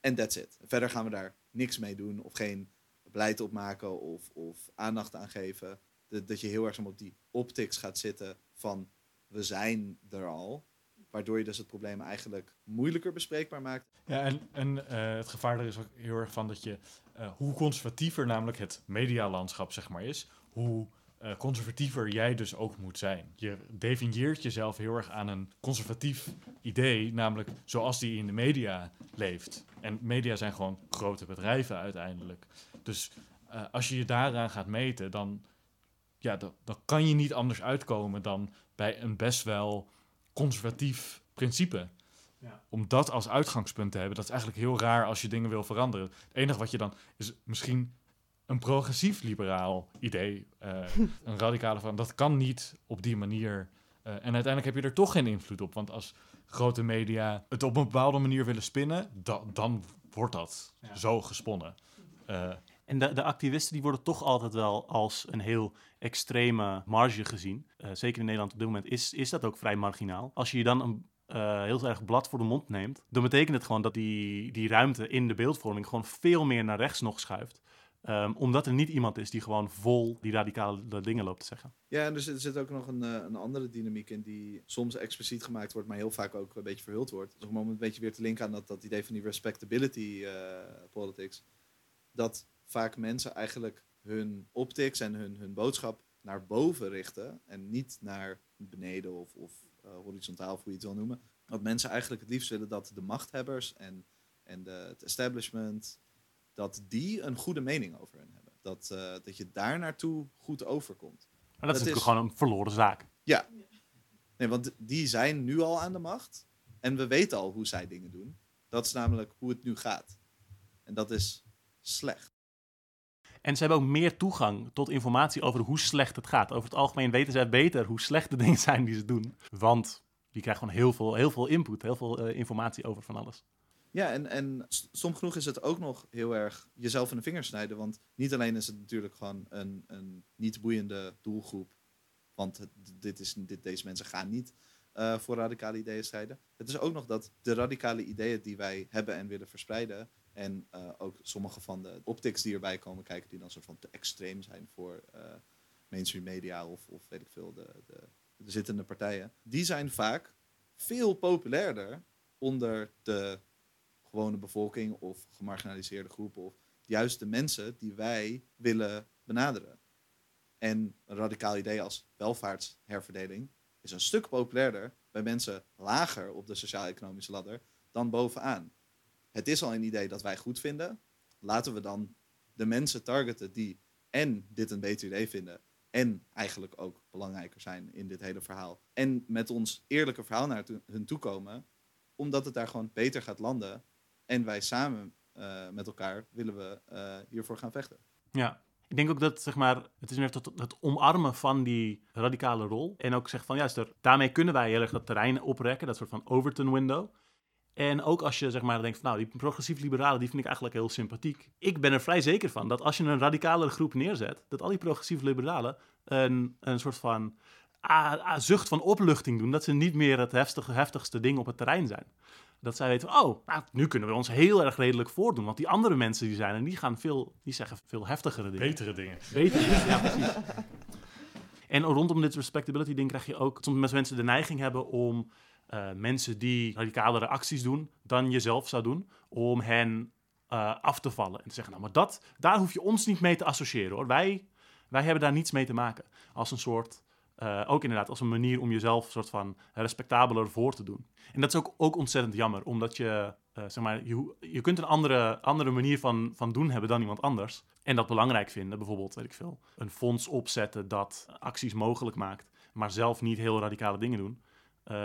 En that's it. Verder gaan we daar niks mee doen of geen beleid opmaken of, of aandacht aan geven. Dat, dat je heel erg op die optics gaat zitten van we zijn er al. Waardoor je dus het probleem eigenlijk moeilijker bespreekbaar maakt. Ja, en, en uh, het gevaar er is ook heel erg van dat je, uh, hoe conservatiever namelijk het medialandschap zeg maar is, hoe uh, conservatiever jij dus ook moet zijn. Je definieert jezelf heel erg aan een conservatief idee, namelijk zoals die in de media leeft. En media zijn gewoon grote bedrijven uiteindelijk. Dus uh, als je je daaraan gaat meten, dan, ja, dan, dan kan je niet anders uitkomen dan bij een best wel conservatief principe. Ja. Om dat als uitgangspunt te hebben, dat is eigenlijk heel raar als je dingen wil veranderen. Het enige wat je dan is misschien een progressief liberaal idee, uh, een radicale van, dat kan niet op die manier. Uh, en uiteindelijk heb je er toch geen invloed op, want als grote media het op een bepaalde manier willen spinnen, da dan wordt dat ja. zo gesponnen. Uh, en de, de, activisten die worden toch altijd wel als een heel extreme marge gezien. Uh, zeker in Nederland op dit moment is, is dat ook vrij marginaal. Als je je dan een uh, heel erg blad voor de mond neemt, dan betekent het gewoon dat die, die ruimte in de beeldvorming gewoon veel meer naar rechts nog schuift. Um, omdat er niet iemand is die gewoon vol die radicale dingen loopt te zeggen. Ja, en er zit, ook nog een, uh, een andere dynamiek in die soms expliciet gemaakt wordt, maar heel vaak ook een beetje verhuld wordt. Dus om een beetje weer te linken aan dat, dat idee van die respectability uh, politics. Dat vaak mensen eigenlijk hun optics en hun, hun boodschap naar boven richten en niet naar beneden of, of uh, horizontaal, of hoe je het wil noemen. Dat mensen eigenlijk het liefst willen dat de machthebbers en, en de, het establishment, dat die een goede mening over hen hebben. Dat, uh, dat je daar naartoe goed overkomt. Maar dat, dat is natuurlijk gewoon een verloren zaak. Ja. Nee, want die zijn nu al aan de macht. En we weten al hoe zij dingen doen. Dat is namelijk hoe het nu gaat. En dat is slecht. En ze hebben ook meer toegang tot informatie over hoe slecht het gaat. Over het algemeen weten zij beter hoe slecht de dingen zijn die ze doen. Want die krijgen gewoon heel veel, heel veel input, heel veel uh, informatie over van alles. Ja, en, en soms genoeg is het ook nog heel erg jezelf in de vingers snijden. Want niet alleen is het natuurlijk gewoon een, een niet boeiende doelgroep. Want dit is, dit, deze mensen gaan niet uh, voor radicale ideeën strijden. Het is ook nog dat de radicale ideeën die wij hebben en willen verspreiden. En uh, ook sommige van de optics die erbij komen kijken, die dan soort van te extreem zijn voor uh, mainstream media of, of weet ik veel, de, de zittende partijen. Die zijn vaak veel populairder onder de gewone bevolking of gemarginaliseerde groepen of juist de mensen die wij willen benaderen. En een radicaal idee als welvaartsherverdeling is een stuk populairder bij mensen lager op de sociaal-economische ladder dan bovenaan. Het is al een idee dat wij goed vinden. Laten we dan de mensen targeten die en dit een beter idee vinden en eigenlijk ook belangrijker zijn in dit hele verhaal. En met ons eerlijke verhaal naar hun toe komen, omdat het daar gewoon beter gaat landen en wij samen uh, met elkaar willen we uh, hiervoor gaan vechten. Ja, Ik denk ook dat zeg maar, het is meer het, het omarmen van die radicale rol. En ook zeggen van juist, er, daarmee kunnen wij heel erg dat terrein oprekken, dat soort van Overton window. En ook als je zeg maar denkt van nou, die progressief liberalen, die vind ik eigenlijk heel sympathiek. Ik ben er vrij zeker van dat als je een radicalere groep neerzet, dat al die progressief liberalen een, een soort van ah, ah, zucht van opluchting doen. Dat ze niet meer het heftigste ding op het terrein zijn. Dat zij weten, oh, nou, nu kunnen we ons heel erg redelijk voordoen. Want die andere mensen die zijn en die gaan veel, die zeggen veel heftigere dingen. Betere dingen. Betere dingen, ja precies. En rondom dit respectability ding krijg je ook soms mensen de neiging hebben om uh, mensen die radicalere acties doen dan jezelf zou doen, om hen uh, af te vallen. En te zeggen, nou, maar dat, daar hoef je ons niet mee te associëren hoor. Wij, wij hebben daar niets mee te maken. Als een soort uh, ook inderdaad als een manier om jezelf soort van respectabeler voor te doen. En dat is ook, ook ontzettend jammer, omdat je, uh, zeg maar, je, je kunt een andere, andere manier van, van doen hebben dan iemand anders. En dat belangrijk vinden, bijvoorbeeld, weet ik veel, een fonds opzetten dat acties mogelijk maakt, maar zelf niet heel radicale dingen doen.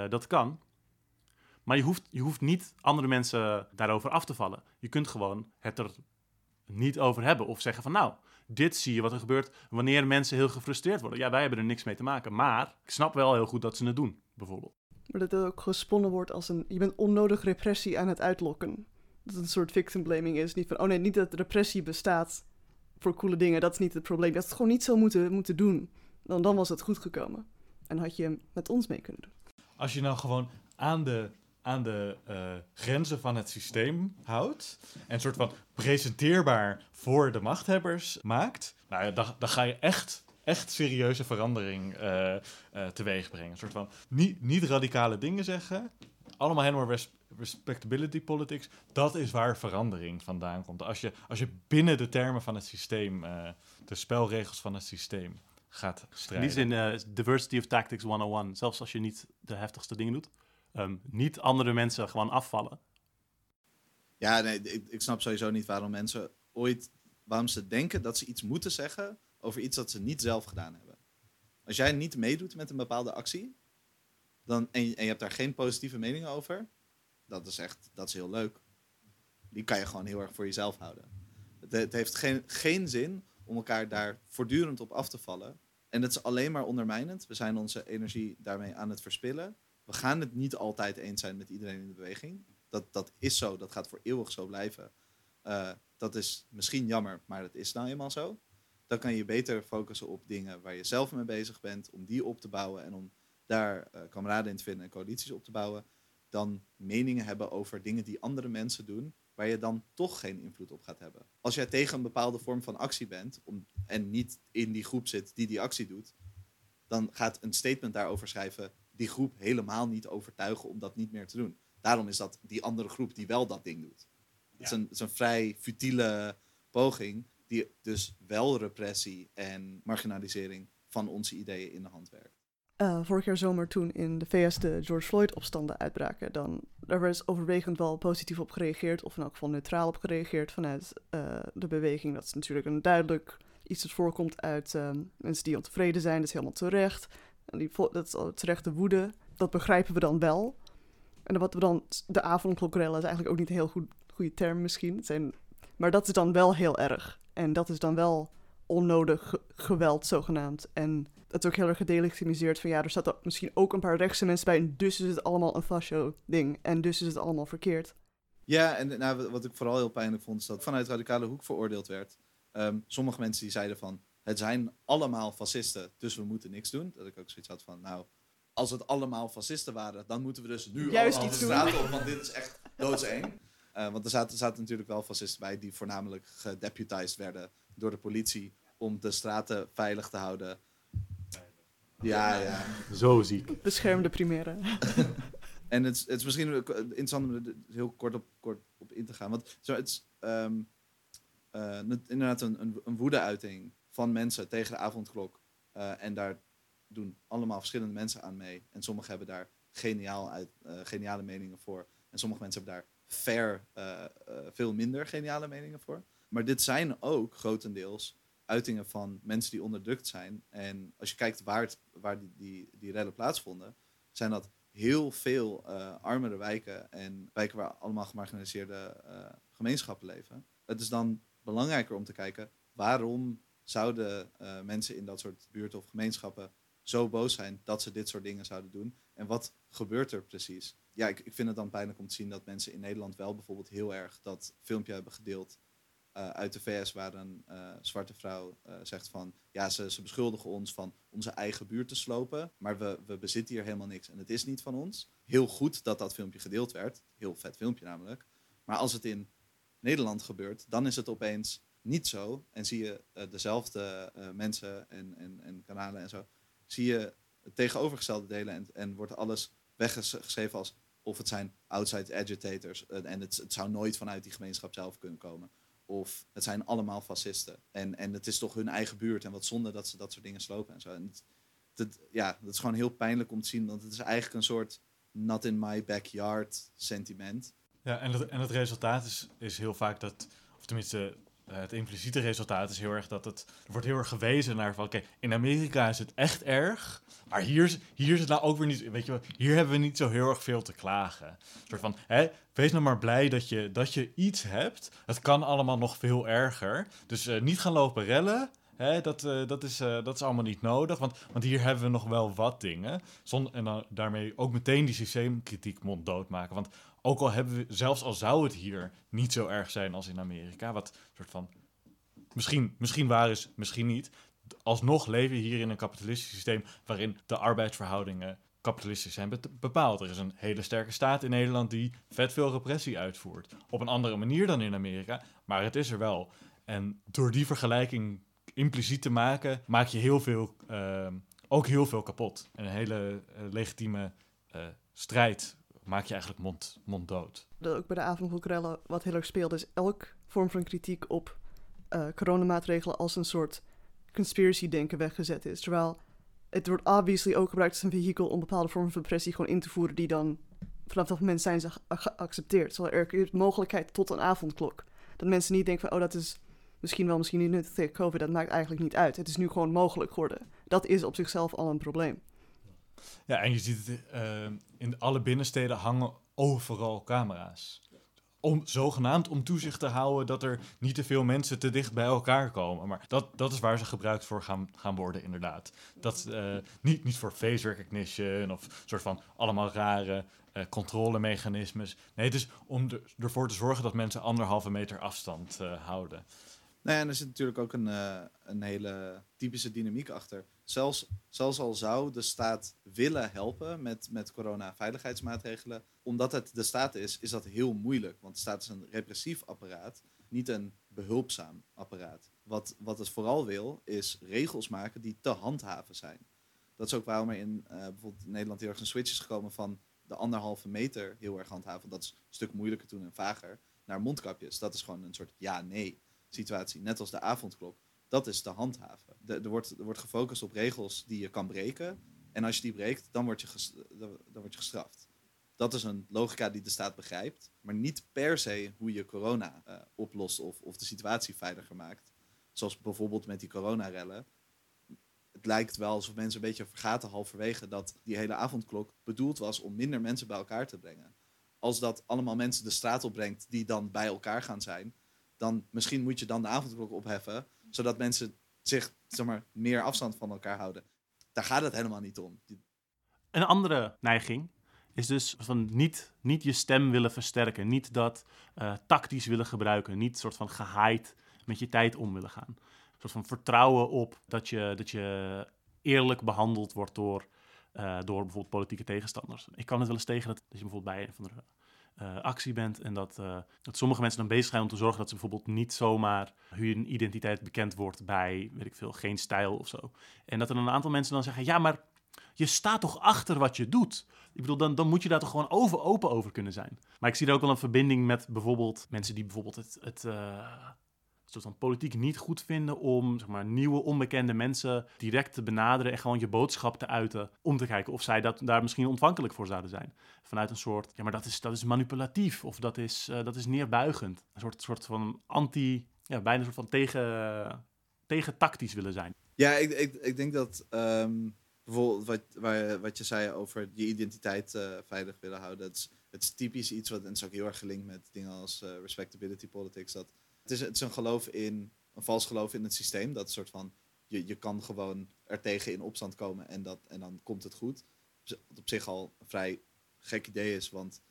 Dat kan. Maar je hoeft, je hoeft niet andere mensen daarover af te vallen. Je kunt gewoon het er niet over hebben of zeggen van nou, dit zie je wat er gebeurt wanneer mensen heel gefrustreerd worden. Ja, wij hebben er niks mee te maken, maar ik snap wel heel goed dat ze het doen, bijvoorbeeld. Maar dat het ook gesponnen wordt als een, je bent onnodig repressie aan het uitlokken. Dat het een soort victim blaming is. Niet van, oh nee, niet dat repressie bestaat voor coole dingen, dat is niet het probleem. Dat het gewoon niet zo moeten, moeten doen. Dan, dan was het goed gekomen. En had je met ons mee kunnen doen. Als je nou gewoon aan de aan de uh, grenzen van het systeem houdt. En een soort van presenteerbaar voor de machthebbers maakt. Nou dan, dan ga je echt, echt serieuze verandering uh, teweeg brengen. Een soort van niet, niet radicale dingen zeggen. Allemaal helemaal res respectability politics. Dat is waar verandering vandaan komt. Als je, als je binnen de termen van het systeem, de spelregels van het systeem gaat strijden. Die zin, diversity of tactics 101. Zelfs als je niet de heftigste dingen doet um, niet andere mensen gewoon afvallen. Ja, nee, ik, snap sowieso niet waarom mensen ooit, waarom ze denken dat ze iets moeten zeggen over iets dat ze niet zelf gedaan hebben. Als jij niet meedoet met een bepaalde actie, dan, en, je, en je hebt daar geen positieve mening over, dat is echt, dat is heel leuk. Die kan je gewoon heel erg voor jezelf houden. Het, het heeft geen, geen zin om elkaar daar voortdurend op af te vallen. En dat is alleen maar ondermijnend. We zijn onze energie daarmee aan het verspillen we gaan het niet altijd eens zijn met iedereen in de beweging. Dat, dat is zo, dat gaat voor eeuwig zo blijven. Uh, dat is misschien jammer, maar dat is nou eenmaal zo. Dan kan je beter focussen op dingen waar je zelf mee bezig bent, om die op te bouwen en om daar uh, kameraden in te vinden en coalities op te bouwen. Dan meningen hebben over dingen die andere mensen doen, waar je dan toch geen invloed op gaat hebben. Als jij tegen een bepaalde vorm van actie bent om, en niet in die groep zit die die actie doet, dan gaat een statement daarover schrijven die groep helemaal niet overtuigen om dat niet meer te doen. Daarom is dat die andere groep die wel dat ding doet. Het, is een, het is een vrij futiele poging die dus wel repressie en marginalisering van onze ideeën in de hand werkt. Uh, vorig jaar zomer toen in de VS de George Floyd-opstanden uitbraken, dan daar werd overwegend wel positief op gereageerd, of in elk geval neutraal op gereageerd vanuit uh, de beweging. Dat is natuurlijk een duidelijk iets dat voorkomt uit um, mensen die ontevreden zijn, dat is helemaal terecht. En die, dat terechte woede. Dat begrijpen we dan wel. En wat we dan... De avondklokrellen is eigenlijk ook niet een heel goed, goede term misschien. Zijn, maar dat is dan wel heel erg. En dat is dan wel onnodig geweld zogenaamd. En het is ook heel erg gedelegitimiseerd van... ja, er staat misschien ook een paar rechtse mensen bij... en dus is het allemaal een fascio-ding. En dus is het allemaal verkeerd. Ja, en nou, wat ik vooral heel pijnlijk vond... is dat vanuit radicale hoek veroordeeld werd. Um, sommige mensen die zeiden van het zijn allemaal fascisten, dus we moeten niks doen. Dat ik ook zoiets had van, nou, als het allemaal fascisten waren, dan moeten we dus nu Juist allemaal de straat op, want dit is echt doodseng. Uh, want er zaten, zaten natuurlijk wel fascisten bij die voornamelijk gedeputized werden door de politie om de straten veilig te houden. Ja, ja. Zo ziek. Beschermde primaire. en het, het is misschien interessant om er heel kort op, kort op in te gaan. Want zo, het is um, uh, inderdaad een, een, een woede-uiting van mensen tegen de avondklok. Uh, en daar doen allemaal verschillende mensen aan mee. En sommigen hebben daar geniaal uit, uh, geniale meningen voor. En sommige mensen hebben daar ver uh, veel minder geniale meningen voor. Maar dit zijn ook grotendeels uitingen van mensen die onderdrukt zijn. En als je kijkt waar, het, waar die, die, die plaatsvonden, zijn dat heel veel armere wijken en wijken waar allemaal gemarginaliseerde gemeenschappen leven. Het is dan belangrijker om te kijken waarom zouden eh, mensen in dat soort buurten of gemeenschappen zo boos zijn dat ze dit soort dingen zouden doen? En wat gebeurt er precies? Ja, ik, ik vind het dan pijnlijk om te zien dat mensen in Nederland wel bijvoorbeeld heel erg dat filmpje hebben gedeeld eh, uit de VS waar een eh, zwarte vrouw zegt van ja, ze, ze beschuldigen ons van onze eigen buurt te slopen, maar we, we bezitten hier helemaal niks en het is niet van ons. Heel goed dat dat filmpje gedeeld werd, heel vet filmpje namelijk. Maar als het in Nederland gebeurt, dan is het opeens niet zo en zie je dezelfde mensen en, en, en kanalen en zo, zie je tegenovergestelde delen en, en wordt alles weggeschreven als of het zijn outside agitators en het, het zou nooit vanuit die gemeenschap zelf kunnen komen. Of het zijn allemaal fascisten. En, en het is toch hun eigen buurt. En wat zonde dat ze dat soort dingen slopen en zo. En ja, dat is gewoon heel pijnlijk om te zien. Want het is eigenlijk een soort not in my backyard sentiment. Ja, en het, en het resultaat is, is heel vaak dat, of tenminste, eh, het impliciete resultaat is heel erg dat het. Er wordt heel erg gewezen naar van. Oké, in Amerika is het echt erg. Maar hier, hier is het nou ook weer niet. Weet je hier hebben we niet zo heel erg veel te klagen. Een soort van. Hè, wees nou maar blij dat je, dat je iets hebt. Het kan allemaal nog veel erger. Dus uh, niet gaan lopen rellen. Dat, uh, dat, is, dat is allemaal niet nodig, want, want hier hebben we nog wel wat dingen. En daarmee ook meteen die systeemkritiek monddood maken. Want ook al hebben we, zelfs al zou het hier niet zo erg zijn als in Amerika, wat soort van misschien, misschien waar is, misschien niet. Alsnog leven we hier in een kapitalistisch systeem waarin de arbeidsverhoudingen kapitalistisch zijn bepaald. Er is een hele sterke staat in Nederland die vet veel repressie uitvoert. Op een andere manier dan in Amerika, maar het is er wel. En door die vergelijking impliciet te maken, maak je heel veel, uh, ook heel veel kapot. En een hele uh, legitieme uh, strijd maak je eigenlijk mond, monddood. Dat ook bij de avond wat heel erg speelt, is elk vorm van kritiek op uh, coronamaatregelen als een soort conspiracy-denken weggezet is. Terwijl het wordt obviously ook gebruikt als een vehikel om bepaalde vormen van pressie gewoon in te voeren die dan vanaf dat moment zijn ze geaccepteerd. Zoals er is mogelijkheid tot een avondklok. Dat mensen niet denken van, oh dat is misschien wel, misschien niet nuttig tegen COVID, dat maakt eigenlijk niet uit. Het is nu gewoon mogelijk geworden. Dat is op zichzelf al een probleem. Ja, en je ziet het uh, in alle binnensteden hangen overal camera's. Om, zogenaamd om toezicht te houden dat er niet te veel mensen te dicht bij elkaar komen. Maar dat, dat is waar ze gebruikt voor gaan, gaan worden, inderdaad. Dat, uh, niet, niet voor face recognition of soort van allemaal rare uh, controlemechanismes. Nee, het is om ervoor te zorgen dat mensen anderhalve meter afstand houden. Nou ja, en er zit natuurlijk ook een, uh, een hele typische dynamiek achter. Zelfs, zelfs al zou de staat willen helpen met, met corona-veiligheidsmaatregelen, omdat het de staat is, is dat heel moeilijk. Want de staat is een repressief apparaat, niet een behulpzaam apparaat. Wat, wat het vooral wil, is regels maken die te handhaven zijn. Dat is ook waarom er in uh, bijvoorbeeld in Nederland heel erg een switch is gekomen van de anderhalve meter heel erg handhaven. Dat is een stuk moeilijker toen en vager. Naar mondkapjes. Dat is gewoon een soort ja-nee situatie, net als de avondklok, dat is te handhaven. Er, wordt, er wordt gefocust op regels die je kan breken. En als je die breekt, dan word je, dan, word je gestraft. Dat is een logica die de staat begrijpt, maar niet per se hoe je corona uh, oplost of, of de situatie veiliger maakt. Zoals bijvoorbeeld met die coronarellen. Het lijkt wel alsof mensen een beetje vergaten halverwege dat die hele avondklok bedoeld was om minder mensen bij elkaar te brengen. Als dat allemaal mensen de straat opbrengt die dan bij elkaar gaan zijn, dan misschien moet je dan de avondklok opheffen, zodat mensen zich zeg maar, meer afstand van elkaar houden. Daar gaat het helemaal niet om. Een andere neiging is dus van niet, niet je stem willen versterken, niet dat uh, tactisch willen gebruiken, niet soort van gehaaid met je tijd om willen gaan. Een soort van vertrouwen op dat je, dat je eerlijk behandeld wordt door, uh, door bijvoorbeeld politieke tegenstanders. Ik kan het wel eens tegen dat, dat je bijvoorbeeld bij een van de actie bent. En dat, uh, dat sommige mensen dan bezig zijn om te zorgen dat ze bijvoorbeeld niet zomaar hun identiteit bekend wordt bij, weet ik veel, geen stijl of zo. En dat er een aantal mensen dan zeggen, ja, maar je staat toch achter wat je doet? Ik bedoel, dan, dan moet je daar toch gewoon over, open over kunnen zijn. Maar ik zie er ook wel een verbinding met bijvoorbeeld mensen die bijvoorbeeld het, het, uh, soort van politiek niet goed vinden om zeg maar, nieuwe onbekende mensen direct te benaderen en gewoon je boodschap te uiten. Om te kijken of zij dat, daar misschien ontvankelijk voor zouden zijn. Vanuit een soort, ja, maar dat is, dat is manipulatief of dat is, uh, dat is neerbuigend. Een soort, soort van anti, ja, bijna een soort van tegen, tegen tactisch willen zijn. Ja, ik, ik, ik denk dat um, bijvoorbeeld wat, waar, wat je zei over je identiteit uh, veilig willen houden. Het is, het is typisch iets wat, en het is ook heel erg gelinkt met dingen als uh, respectability politics. Dat het is, het is een geloof in een vals geloof in het systeem. Dat soort van, je, je kan gewoon er tegen in opstand komen en, dat, en dan komt het goed. Wat op zich al een vrij gek idee is, want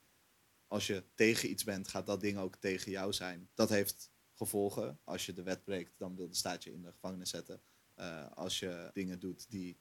als je tegen iets bent, gaat dat ding ook tegen jou zijn. Dat heeft gevolgen. Als je de wet breekt, dan wil de staat je in de gevangenis zetten. Uh, als je dingen doet die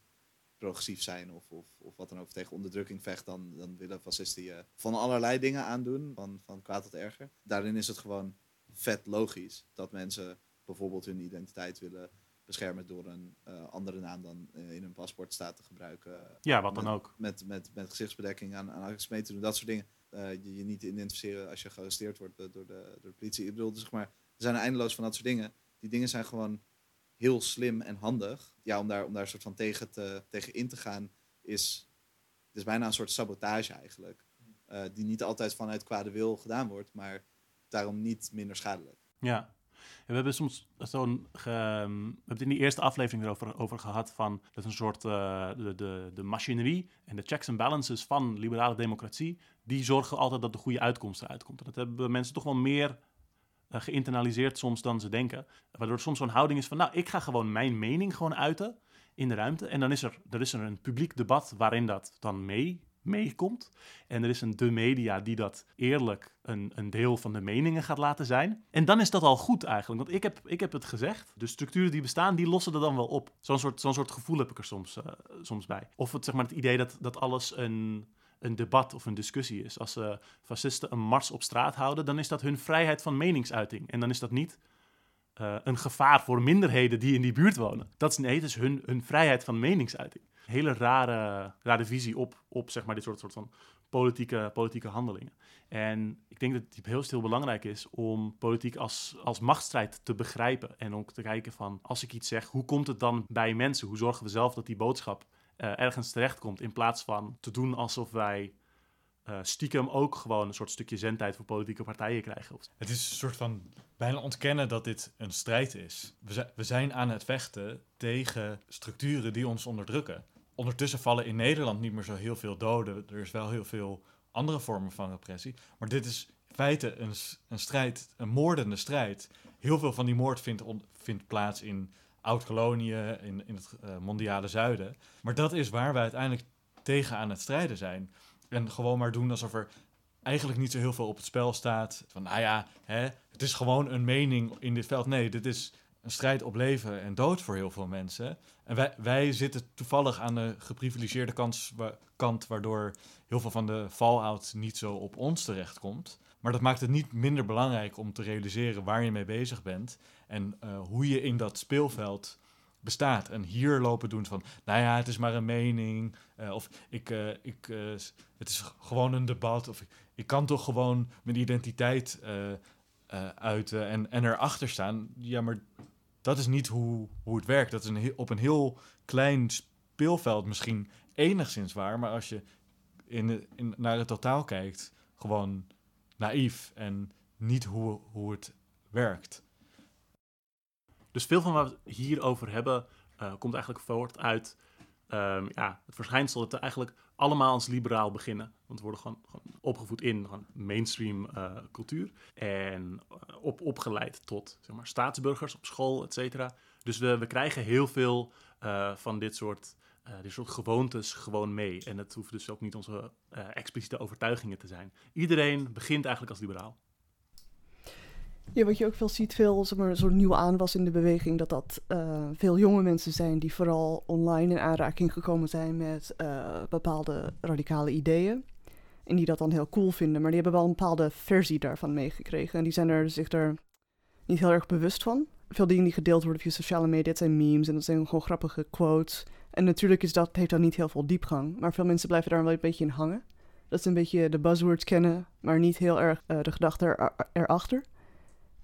progressief zijn of, of, of wat dan ook tegen onderdrukking vecht, dan, dan willen fascisten je van allerlei dingen aandoen, van, van kwaad tot erger. Daarin is het gewoon vet logisch dat mensen bijvoorbeeld hun identiteit willen beschermen door een uh, andere naam dan uh, in hun paspoort staat te gebruiken. Ja, wat met, dan ook. Met, met, met gezichtsbedekking aan, aan mee te doen, dat soort dingen. Uh, je, je niet identificeren als je gearresteerd wordt door de, door de politie. Ik bedoel, zeg maar, er zijn er eindeloos van dat soort dingen. Die dingen zijn gewoon heel slim en handig. Ja, om daar, om daar een soort van tegen, te, tegen in te gaan, is, is bijna een soort sabotage eigenlijk. Uh, die niet altijd vanuit kwade wil gedaan wordt, maar daarom niet minder schadelijk. Ja. we hebben soms zo'n. We hebben in die eerste aflevering erover over gehad van dat een soort uh, de, de, de machinerie en de checks en balances van liberale democratie, die zorgen altijd dat de goede uitkomst eruit komt. Dat hebben mensen toch wel meer uh, geïnternaliseerd soms dan ze denken. Waardoor soms zo'n houding is van, nou, ik ga gewoon mijn mening gewoon uiten in de ruimte. En dan is er, er, is er een publiek debat waarin dat dan mee meekomt. En er is een de media die dat eerlijk een, een deel van de meningen gaat laten zijn. En dan is dat al goed eigenlijk. Want ik heb, ik heb het gezegd. De structuren die bestaan, die lossen er dan wel op. Zo'n soort, zo'n soort gevoel heb ik er soms, uh, soms bij. Of het, zeg maar, het idee dat, dat alles een een debat of een discussie is. Als uh, fascisten een mars op straat houden, dan is dat hun vrijheid van meningsuiting. En dan is dat niet uh, een gevaar voor minderheden die in die buurt wonen. Dat is, nee, het is hun, hun vrijheid van meningsuiting. Hele rare, rare visie op, op zeg maar, dit soort, soort van politieke, politieke handelingen. En ik denk dat het heel, heel belangrijk is om politiek als, als machtsstrijd te begrijpen. En ook te kijken van, als ik iets zeg, hoe komt het dan bij mensen? Hoe zorgen we zelf dat die boodschap uh, ergens terechtkomt. In plaats van te doen alsof wij uh, stiekem ook gewoon een soort stukje zendtijd voor politieke partijen krijgen. Het is een soort van bijna ontkennen dat dit een strijd is. We, we zijn aan het vechten tegen structuren die ons onderdrukken. Ondertussen vallen in Nederland niet meer zo heel veel doden. Er is wel heel veel andere vormen van repressie. Maar dit is in feite een, een strijd, een moordende strijd. Heel veel van die moord vindt, vindt plaats in oud-koloniën in, in het uh, mondiale zuiden. Maar dat is waar wij uiteindelijk tegen aan het strijden zijn. En gewoon maar doen alsof er eigenlijk niet zo heel veel op het spel staat. Van, nou ja, hè, het is gewoon een mening in dit veld. Nee, dit is een strijd op leven en dood voor heel veel mensen. En wij, wij zitten toevallig aan de geprivilegeerde kans, wa kant, waardoor heel veel van de fallout niet zo op ons terechtkomt. Maar dat maakt het niet minder belangrijk om te realiseren waar je mee bezig bent en uh, hoe je in dat speelveld bestaat. En hier lopen doen van, nou ja, het is maar een mening. Uh, of ik, uh, ik, het is gewoon een debat. Of ik, ik kan toch gewoon mijn identiteit uiten en, en erachter staan. Ja, maar dat is niet hoe, hoe het werkt. Dat is een, op een heel klein speelveld misschien enigszins waar. Maar als je in, in, naar het totaal kijkt, gewoon naïef en niet hoe, hoe het werkt. Dus veel van wat we hierover hebben, uh, komt eigenlijk voort uit um, ja, het verschijnsel dat we eigenlijk allemaal als liberaal beginnen. Want we worden gewoon, opgevoed in gewoon mainstream uh, cultuur. En uh, op, opgeleid tot zeg maar, staatsburgers op school, et cetera. Dus we, we krijgen heel veel van dit soort, dit soort gewoontes gewoon mee. En het hoeft dus ook niet onze expliciete overtuigingen te zijn. Iedereen begint eigenlijk als liberaal. Ja, wat je ook veel ziet, veel zeg maar, zo'n nieuw aanwas in de beweging, dat dat veel jonge mensen zijn die vooral online in aanraking gekomen zijn met bepaalde radicale ideeën. En die dat dan heel cool vinden, maar die hebben wel een bepaalde versie daarvan meegekregen. En die zijn er zich er niet heel erg bewust van. Veel dingen die gedeeld worden via sociale media, dat zijn memes en dat zijn gewoon grappige quotes. En natuurlijk is dat, heeft dan niet heel veel diepgang, maar veel mensen blijven daar wel een beetje in hangen. Dat ze een beetje de buzzwords kennen, maar niet heel erg uh, de gedachte er, erachter.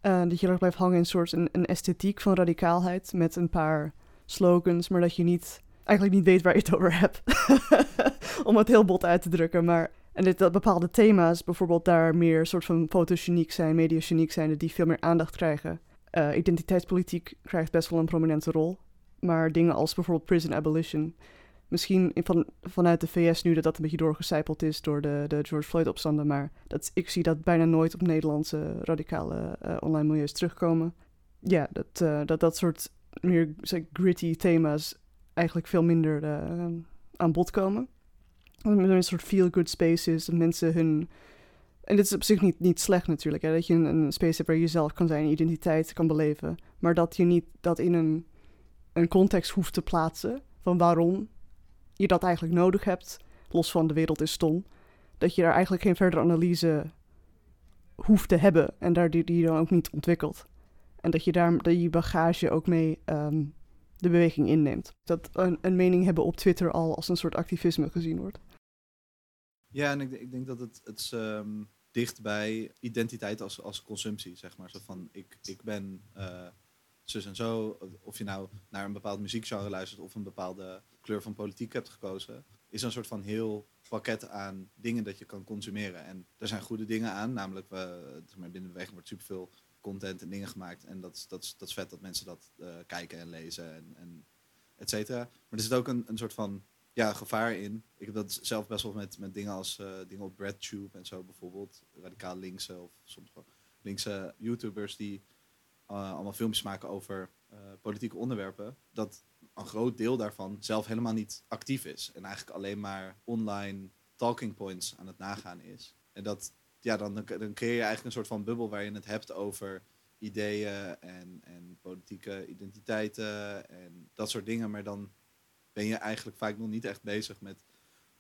Uh, dat je er blijft hangen in een soort een, een, esthetiek van radicaalheid met een paar slogans, maar dat je niet, eigenlijk niet weet waar je het over hebt. Om het heel bot uit te drukken. Maar, en dat bepaalde thema's bijvoorbeeld daar meer soort van fotogeniek zijn, mediageniek zijn, die veel meer aandacht krijgen. Uh, identiteitspolitiek krijgt best wel een prominente rol. Maar dingen als bijvoorbeeld prison abolition misschien van, vanuit de VS nu dat dat een beetje doorgecijpeld is door de, de George Floyd-opstanden. Maar dat, ik zie dat bijna nooit op Nederlandse radicale uh, online milieus terugkomen. ja, dat, eh, dat dat soort meer zeg, gritty thema's eigenlijk veel minder eh, aan bod komen. Een soort feel-good space is, dat mensen hun... En dit is op zich niet, niet slecht natuurlijk, hè, dat je een, een space hebt waar je jezelf kan zijn, je identiteit kan beleven. Maar dat je niet dat in een, een context hoeft te plaatsen van waarom je dat eigenlijk nodig hebt, los van de wereld is stom. Dat je daar eigenlijk geen verdere analyse hoeft te hebben en daar die, die dan ook niet ontwikkelt. En dat je daar dat je bagage ook mee ehm, de beweging inneemt. Dat een, een mening hebben op Twitter al als een soort activisme gezien wordt. Ja, en ik, ik denk dat het, het ehm, dicht bij identiteit als, als consumptie, zeg maar. Zo van, ik, ik ben eh, zus en zo. Of je nou naar een bepaald muziekgenre luistert of een bepaalde kleur van politiek hebt gekozen, is een soort van heel pakket aan dingen dat je kan consumeren. En er zijn goede dingen aan, namelijk we, maar, binnen de beweging wordt superveel content en dingen gemaakt. En dat is, dat is, dat is vet dat mensen dat eh, kijken en lezen en, en et cetera. Maar er zit ook een, een soort van ja, gevaar in. Ik heb dat zelf best wel met, met dingen als uh, dingen op BreadTube en zo bijvoorbeeld. Radicaal linkse of soms wel linkse YouTubers die uh, allemaal filmpjes maken over politieke onderwerpen. Dat een groot deel daarvan zelf helemaal niet actief is. En eigenlijk alleen maar online talking points aan het nagaan is. En dat, ja, dan, dan creëer je eigenlijk een soort van bubbel waar je het hebt over ideeën en, en politieke identiteiten en dat soort dingen. Maar dan ben je eigenlijk vaak nog niet echt bezig met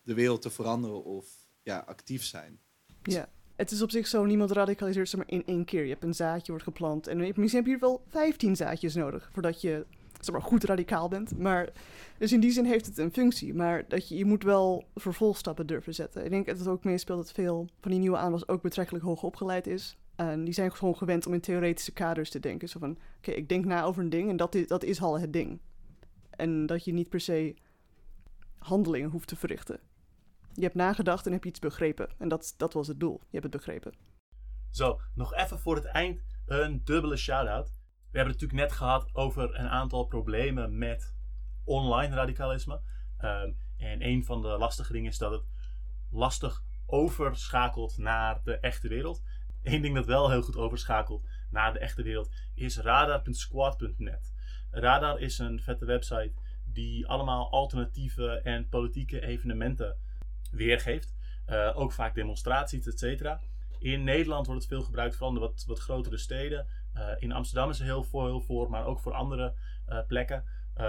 de wereld te veranderen of ja, actief zijn. Ja, het is op zich zo, niemand radicaliseert ze maar in één keer. Je hebt een zaadje, wordt geplant en misschien heb je hier wel 15 zaadjes nodig voordat je zeg maar, goed radicaal bent. Maar, dus in die zin heeft het een functie. Maar dat je, je moet wel vervolgstappen durven zetten. Ik denk dat het ook meespeelt dat veel van die nieuwe aanwas ook betrekkelijk hoog opgeleid is. En die zijn gewoon gewend om in theoretische kaders te denken. Zo van, oké, ik denk na over een ding en dat is, dat is al het ding. En dat je niet per se handelingen hoeft te verrichten. Je hebt nagedacht en heb je iets begrepen. En dat, dat was het doel. Je hebt het begrepen. Zo, nog even voor het eind een dubbele shout-out. We hebben het natuurlijk net gehad over een aantal problemen met online radicalisme. Ehm, en een van de lastige dingen is dat het lastig overschakelt naar de echte wereld. Eén ding dat wel heel goed overschakelt naar de echte wereld is radar.squad.net. Radar is een vette website die allemaal alternatieve en politieke evenementen weergeeft. Uh, ook vaak demonstraties, etc. In Nederland wordt het veel gebruikt, van de wat, wat grotere steden. Uh, in Amsterdam is er heel veel voor, maar ook voor andere uh, plekken.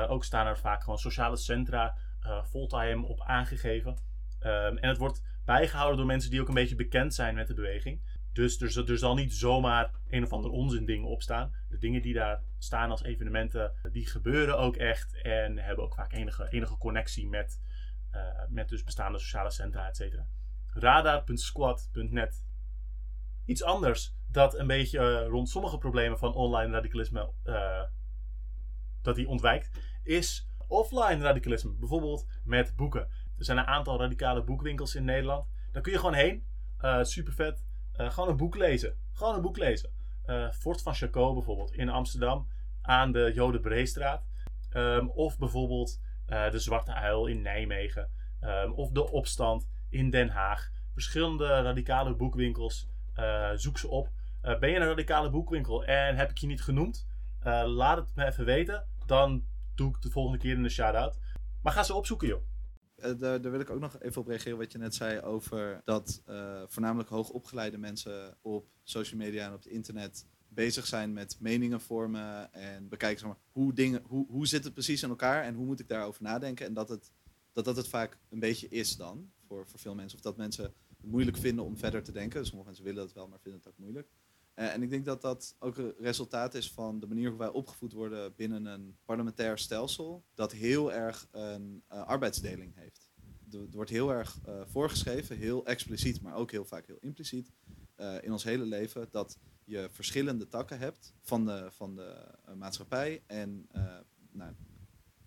ook staan er vaak gewoon sociale centra fulltime op aangegeven. Um, en het wordt bijgehouden door mensen die ook een beetje bekend zijn met de beweging. Dus er, er zal niet zomaar een of ander onzin ding op staan. De dingen die daar staan als evenementen, die gebeuren ook echt. En hebben ook vaak enige, enige connectie met, uh, met dus bestaande sociale centra, et cetera. Radar.squad.net. Iets anders dat een beetje uh, rond sommige problemen van online radicalisme uh, dat die ontwijkt, is offline radicalisme. Bijvoorbeeld met boeken. Er zijn een aantal radicale boekwinkels in Nederland. Daar kun je gewoon heen. super vet. Uh, gewoon een boek lezen. Gewoon een boek lezen. Uh, Fort van Chacot bijvoorbeeld in Amsterdam aan de Jodenbreestraat. Um, of bijvoorbeeld uh, de Zwarte Uil in Nijmegen. Um, of de Opstand in Den Haag. Verschillende radicale boekwinkels. zoek ze op. ben je een radicale boekwinkel en heb ik je niet genoemd? laat het me even weten. Dan doe ik de volgende keer een shout-out. Maar ga ze opzoeken joh. Uh, daar, daar, wil ik ook nog even op reageren wat je net zei over dat uh, voornamelijk hoogopgeleide mensen op social media en op het internet bezig zijn met meningen vormen en bekijken zeg maar, hoe, dingen, hoe, hoe zit het precies in elkaar en hoe moet ik daarover nadenken. En dat het, dat, dat het vaak een beetje is dan voor, voor veel mensen. Of dat mensen het moeilijk vinden om verder te denken. Sommige mensen willen het wel, maar vinden het ook moeilijk. Uh, en ik denk dat dat ook een resultaat is van de manier hoe wij opgevoed worden binnen een parlementair stelsel. Dat heel erg een uh, arbeidsdeling heeft. Er wordt heel erg uh, voorgeschreven, heel expliciet, maar ook heel vaak heel impliciet. in ons hele leven dat je verschillende takken hebt van de, van de maatschappij. En nou,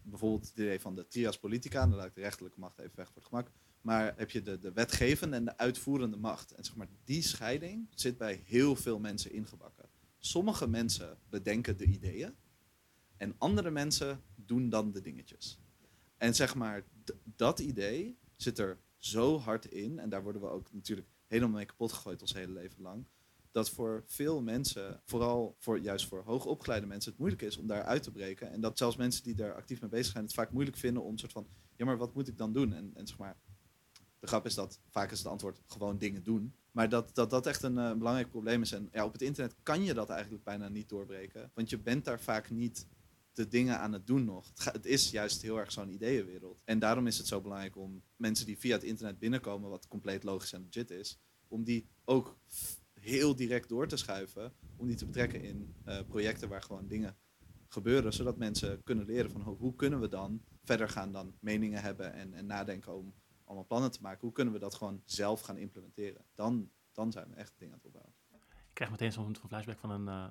bijvoorbeeld het idee van de trias politica, dan laat ik de rechterlijke macht even weg voor het gemak. Maar heb je de, de wetgevende en de uitvoerende macht. En zeg maar, die scheiding zit bij heel veel mensen ingebakken. Sommige mensen bedenken de ideeën. En andere mensen doen dan de dingetjes. En zeg maar, dat idee zit er zo hard in. En daar worden we ook natuurlijk helemaal mee kapot gegooid ons hele leven lang. dat voor veel mensen, vooral voor, juist voor hoogopgeleide mensen, het moeilijk is om daar uit te breken. En dat zelfs mensen die daar actief mee bezig zijn, het vaak moeilijk vinden om soort van, ja, maar wat moet ik dan doen? En, en zeg maar, de grap is dat vaak is het antwoord gewoon dingen doen. Maar dat dat, dat echt een eh, belangrijk probleem is. En ja, op het internet kan je dat eigenlijk bijna niet doorbreken. Want je bent daar vaak niet de dingen aan het doen nog. Het, is juist heel erg zo'n ideeënwereld. En daarom is het zo belangrijk om mensen die via het internet binnenkomen, wat compleet logisch en legit is, om die ook heel direct door te schuiven. Om die te betrekken in eh, projecten waar gewoon dingen gebeuren. Zodat mensen kunnen leren van ho- hoe kunnen we dan verder gaan dan meningen hebben en, en nadenken om allemaal plannen te maken. Hoe kunnen we dat gewoon zelf gaan implementeren? Dan, dan zijn we echt dingen aan het opbouwen. Ik krijg meteen zo'n flashback van een, eh,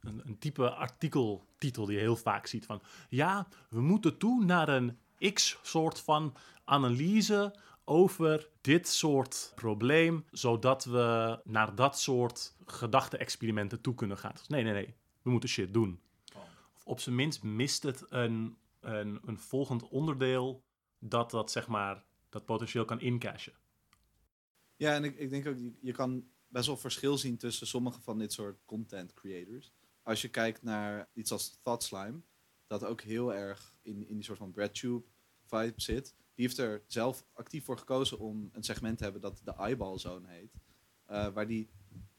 een, een type artikeltitel die je heel vaak ziet. Van ja, we moeten toe naar een x-soort van analyse over dit soort probleem, zodat we naar dat soort gedachte-experimenten toe kunnen gaan. Dus nee, nee, nee, we moeten shit doen. Of op zijn minst mist het een, een, een volgend onderdeel dat dat, zeg maar, dat potentieel kan incashen. Ja, en ik, ik denk ook, je, je kan best wel verschil zien tussen sommige van dit soort content creators. Als je kijkt naar iets als Thought Slime, dat ook heel erg in, in die soort van breadtube vibe zit. Die heeft er zelf actief voor gekozen om een segment te hebben dat de Eyeball Zone heet. eh, waar die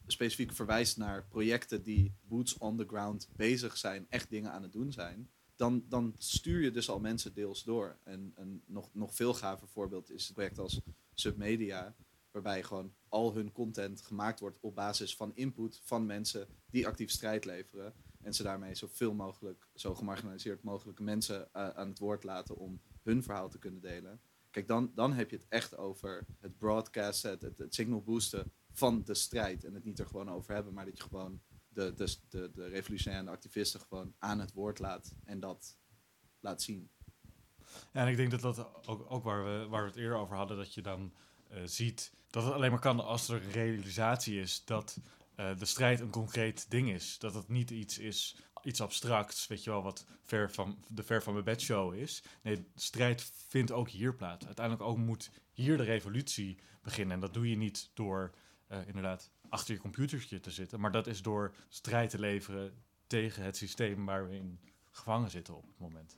specifiek verwijst naar projecten die boots on the ground bezig zijn, echt dingen aan het doen zijn. Dan, dan stuur je dus al mensen deels door. En een nog, nog veel gaver voorbeeld is het project als Submedia, waarbij gewoon al hun content gemaakt wordt op basis van input van mensen die actief strijd leveren. En ze daarmee zoveel mogelijk, zo gemarginaliseerd mogelijke mensen eh, aan het woord laten om hun verhaal te kunnen delen. Kijk, dan, dan heb je het echt over het broadcasten, het, het, het signal boosten van de strijd. En het niet er gewoon over hebben, maar dat je gewoon de, de, de, de revolutionaire activisten gewoon aan het woord laat en dat laat zien. Ja, en ik denk dat dat ook, ook waar, we, waar we het eerder over hadden, dat je dan eh, ziet dat het alleen maar kan als er een realisatie is dat eh, de strijd een concreet ding is. Dat het niet iets is, iets abstracts, weet je wel, wat ver van, de ver van mijn bed show is. Nee, de strijd vindt ook hier plaats. Uiteindelijk ook moet hier de revolutie beginnen. En dat doe je niet door eh, inderdaad achter je computertje te zitten, maar dat is door strijd te leveren tegen het systeem waar we in gevangen zitten op het moment.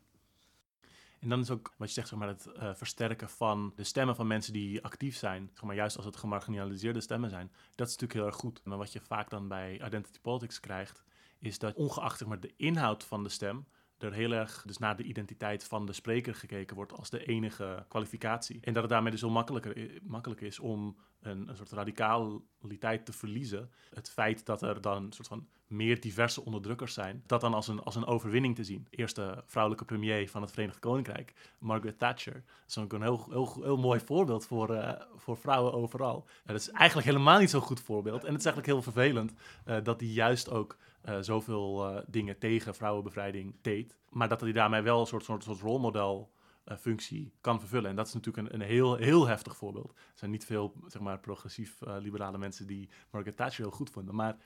En dan is ook wat je zegt, zeg maar, het eh, versterken van de stemmen van mensen die actief zijn. Zeg maar, juist als het gemarginaliseerde stemmen zijn. Dat is natuurlijk heel erg goed. Maar wat je vaak dan bij identity politics krijgt, is dat ongeacht maar, de inhoud van de stem, er heel erg dus naar de identiteit van de spreker gekeken wordt als de enige kwalificatie. En dat het daarmee dus zo makkelijker, makkelijk is om een, een soort radicaliteit te verliezen. Het feit dat er dan een soort van meer diverse onderdrukkers zijn, dat dan als een, als een overwinning te zien. Eerste vrouwelijke premier van het Verenigd Koninkrijk, Margaret Thatcher. Dat is ook een heel, heel, heel mooi voorbeeld voor, eh, voor vrouwen overal. En dat is eigenlijk helemaal niet zo'n goed voorbeeld. En het is eigenlijk heel vervelend eh, dat die juist ook eh, zoveel eh, dingen tegen vrouwenbevrijding deed. Maar dat hij daarmee wel een soort, soort, soort rolmodel eh, kan vervullen. En dat is natuurlijk een, een heel, heel heftig voorbeeld. Er zijn niet veel zeg maar, progressief eh, liberale mensen die Margaret Thatcher heel goed vonden. Maar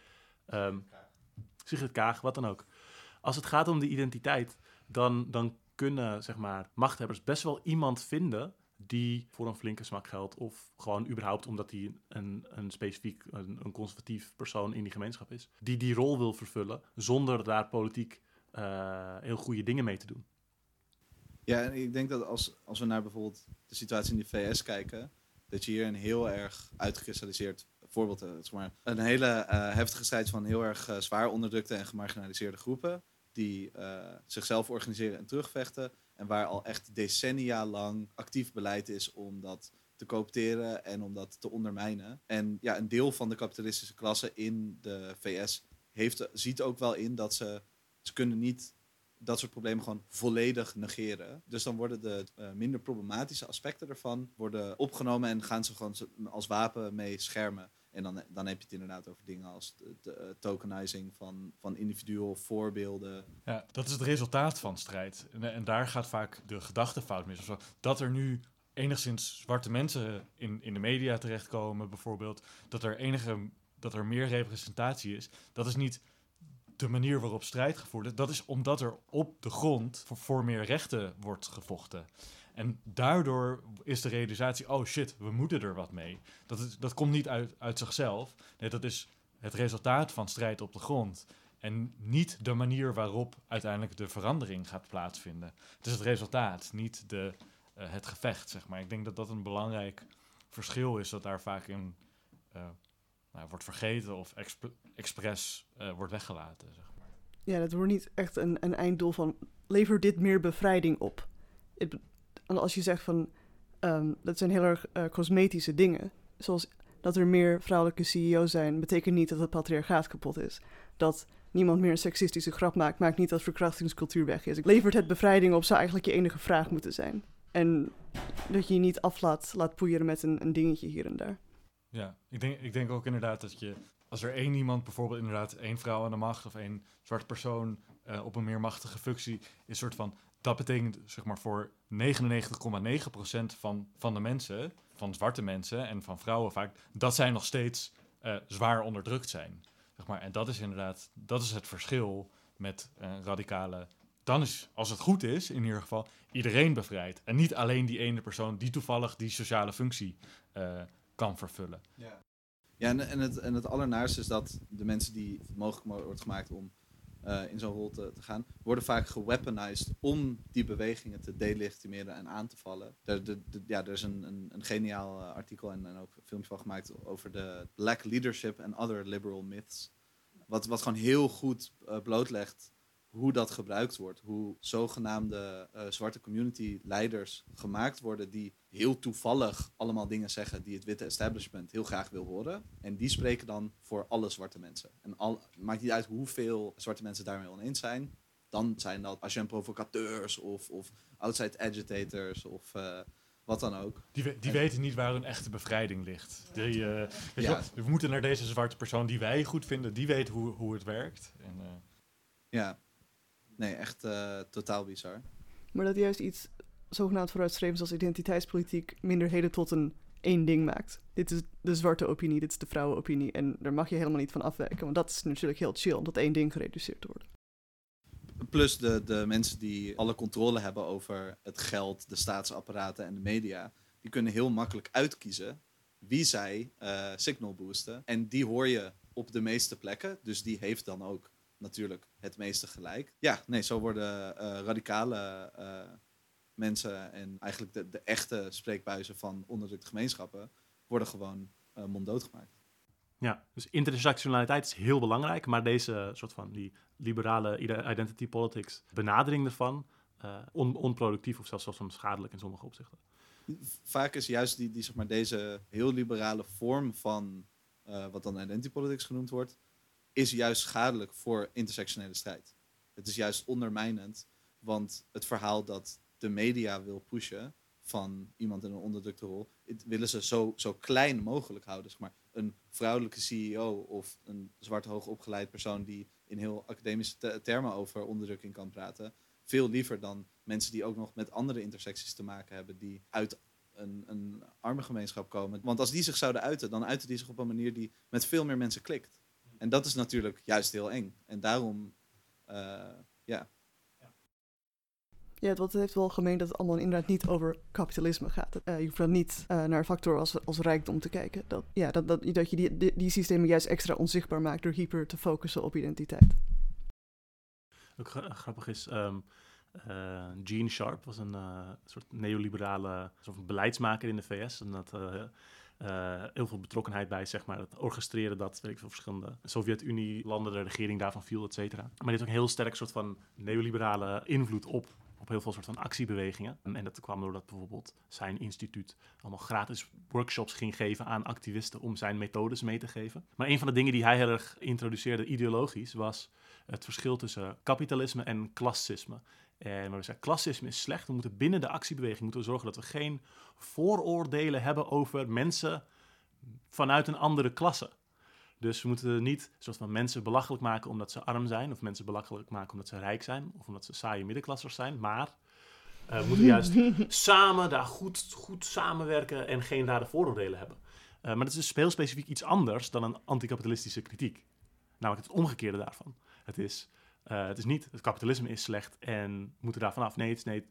ehm Sigrid Kaag, wat dan ook. Als het gaat om de identiteit, dan, dan kunnen zeg maar, machthebbers best wel iemand vinden die voor een flinke smak geldt. Of gewoon überhaupt omdat hij een, een specifiek, een, conservatief persoon in die gemeenschap is. Die die rol wil vervullen zonder daar politiek eh, heel goede dingen mee te doen. Ja, en ik denk dat als, als we naar bijvoorbeeld de situatie in de VS kijken, dat je hier een heel erg uitgekristalliseerd voorbeeld hebt. Zeg maar, een hele eh, heftige strijd van heel erg eh, zwaar onderdrukte en gemarginaliseerde groepen, die eh, zichzelf organiseren en terugvechten. En waar al echt decennia lang actief beleid is om dat te coopteren en om dat te ondermijnen. En ja, een deel van de kapitalistische klasse in de VS heeft, ziet ook wel in dat ze, ze kunnen niet dat soort problemen gewoon volledig negeren. Dus dan worden de eh, minder problematische aspecten ervan worden opgenomen en gaan ze gewoon als wapen mee schermen. En dan, dan heb je het inderdaad over dingen als de, eh, tokenizing van, van individueel voorbeelden. Ja, dat is het resultaat van strijd. En, en daar gaat vaak de gedachtefout mis. Dat er nu enigszins zwarte mensen in, in de media terechtkomen, bijvoorbeeld. Dat er, enige, dat er meer representatie is. Dat is niet de manier waarop strijd gevoerd is. Dat is omdat er op de grond voor, voor meer rechten wordt gevochten. En daardoor is de realisatie, oh shit, we moeten er wat mee. Dat, dat komt niet uit, uit zichzelf. Nee, dat is het resultaat van strijd op de grond. En niet de manier waarop uiteindelijk de verandering gaat plaatsvinden. Het is het resultaat, niet de, eh, het gevecht, zeg maar. Ik denk dat dat een belangrijk verschil is, dat daar vaak in eh, nou, wordt vergeten of exp expres eh, wordt weggelaten, zeg maar. Ja, dat wordt niet echt een, een einddoel van levert dit meer bevrijding op. als je zegt van um, dat zijn heel erg uh, cosmetische dingen, zoals dat er meer vrouwelijke CEO's zijn, betekent niet dat het patriarchaat kapot is. Dat niemand meer een seksistische grap maakt, maakt niet dat verkrachtingscultuur weg is. Levert het bevrijding op, zou eigenlijk je enige vraag moeten zijn. En dat je je niet af laat, poeieren met een, een dingetje hier en daar. Ja, ik denk, ik denk ook inderdaad dat je, als er één iemand, bijvoorbeeld inderdaad één vrouw aan de macht of één zwarte persoon uh, op een meer machtige functie, is soort van, dat betekent zeg maar voor 99,9% van, van de mensen, van zwarte mensen en van vrouwen vaak, dat zij nog steeds uh, zwaar onderdrukt zijn. Zeg maar. En dat is inderdaad, dat is het verschil met uh, radicale. Dan is, als het goed is, in ieder geval, iedereen bevrijd. En niet alleen die ene persoon die toevallig die sociale functie uh, kan vervullen. Ja, ja en, en, het, en het allernaarste is dat de mensen die mogelijk wordt gemaakt om uh, in zo'n rol te, gaan, worden vaak geweaponized om die bewegingen te delegitimeren en aan te vallen. Er, ja, er is een, een, een geniaal uh, artikel en, ook een filmpje van gemaakt over de Black Leadership and Other Liberal Myths. Wat, wat gewoon heel goed uh, blootlegt hoe dat gebruikt wordt. Hoe zogenaamde uh, zwarte community leiders gemaakt worden die heel toevallig allemaal dingen zeggen die het witte establishment heel graag wil horen. En die spreken dan voor alle zwarte mensen. En al, maakt niet uit hoeveel zwarte mensen daarmee oneens zijn. Dan zijn dat een provocateurs of, of outside agitators of uh, wat dan ook. Die, die weten niet waar hun echte bevrijding ligt. Die, uh, ja. we moeten naar deze zwarte persoon die wij goed vinden, die weet hoe, hoe het werkt. En. Ja, nee, echt uh, totaal bizar. Maar dat juist iets zogenaamd vooruitstrevends als identiteitspolitiek minderheden tot een één ding maakt. Dit is de zwarte opinie, dit is de vrouwenopinie. En daar mag je helemaal niet van afwijken. Want dat is natuurlijk heel chill om tot één ding gereduceerd te worden. Plus de, de mensen die alle controle hebben over het geld, de staatsapparaten en de media. Die kunnen heel makkelijk uitkiezen wie zij uh, signal boosten. En die hoor je op de meeste plekken. Dus die heeft dan ook natuurlijk het meeste gelijk. Ja, nee, zo worden uh, radicale uh, mensen en eigenlijk de, de echte spreekbuizen van onderdrukte gemeenschappen worden gewoon uh, monddood gemaakt. Ja, dus intersectionaliteit is heel belangrijk, maar deze soort van die liberale identity politics benadering ervan on, onproductief of zelfs, zelfs schadelijk in sommige opzichten. Vaak is juist die, die, zeg maar, deze heel liberale vorm van wat dan identity politics genoemd wordt, is juist schadelijk voor intersectionele strijd. Het is juist ondermijnend, want het verhaal dat de media wil pushen van iemand in een onderdrukte rol, willen ze zo, zo klein mogelijk houden. Zeg maar. Een vrouwelijke CEO of een zwart hoogopgeleid persoon die in heel academische termen over onderdrukking kan praten, veel liever dan mensen die ook nog met andere intersecties te maken hebben, die uit een, een arme gemeenschap komen. Want als die zich zouden uiten, dan uiten die zich op een manier die met veel meer mensen klikt. En dat is natuurlijk juist heel eng. En daarom, uh, ja. Ja, het heeft wel gemeen dat het allemaal inderdaad niet over kapitalisme gaat. Uh, je hoeft dan niet uh, naar factor als, als rijkdom te kijken. Dat, ja, dat, dat, dat je die, die, die systemen juist extra onzichtbaar maakt door hyper te focussen op identiteit. Ook grappig is, um, uh, Gene Sharp was een soort neoliberale soort beleidsmaker in de VS. En dat uh, heel veel betrokkenheid bij, zeg maar, het orchestreren dat, verschillende Sovjet-Unie-landen, de regering daarvan viel, et cetera. Maar dit heeft ook een heel sterk soort van neoliberale invloed op, op heel veel soort van actiebewegingen. En, en dat kwam doordat bijvoorbeeld zijn instituut allemaal gratis workshops ging geven aan activisten om zijn methodes mee te geven. Maar een van de dingen die hij heel erg introduceerde ideologisch was het verschil tussen kapitalisme en klassisme. En we zeggen, klassisme is slecht. We moeten binnen de actiebeweging moeten we zorgen dat we geen vooroordelen hebben over mensen vanuit een andere klasse. Dus we moeten niet soort van mensen belachelijk maken omdat ze arm zijn, of mensen belachelijk maken omdat ze rijk zijn, of omdat ze saaie middenklassers zijn. Maar uh, we moeten juist samen daar goed, goed samenwerken en geen rare vooroordelen hebben. Uh, maar dat is dus heel specifiek iets anders dan een anticapitalistische kritiek. Namelijk het omgekeerde daarvan. Het is uh, het is niet, het kapitalisme is slecht en moeten daar vanaf. Nee, het is, nee,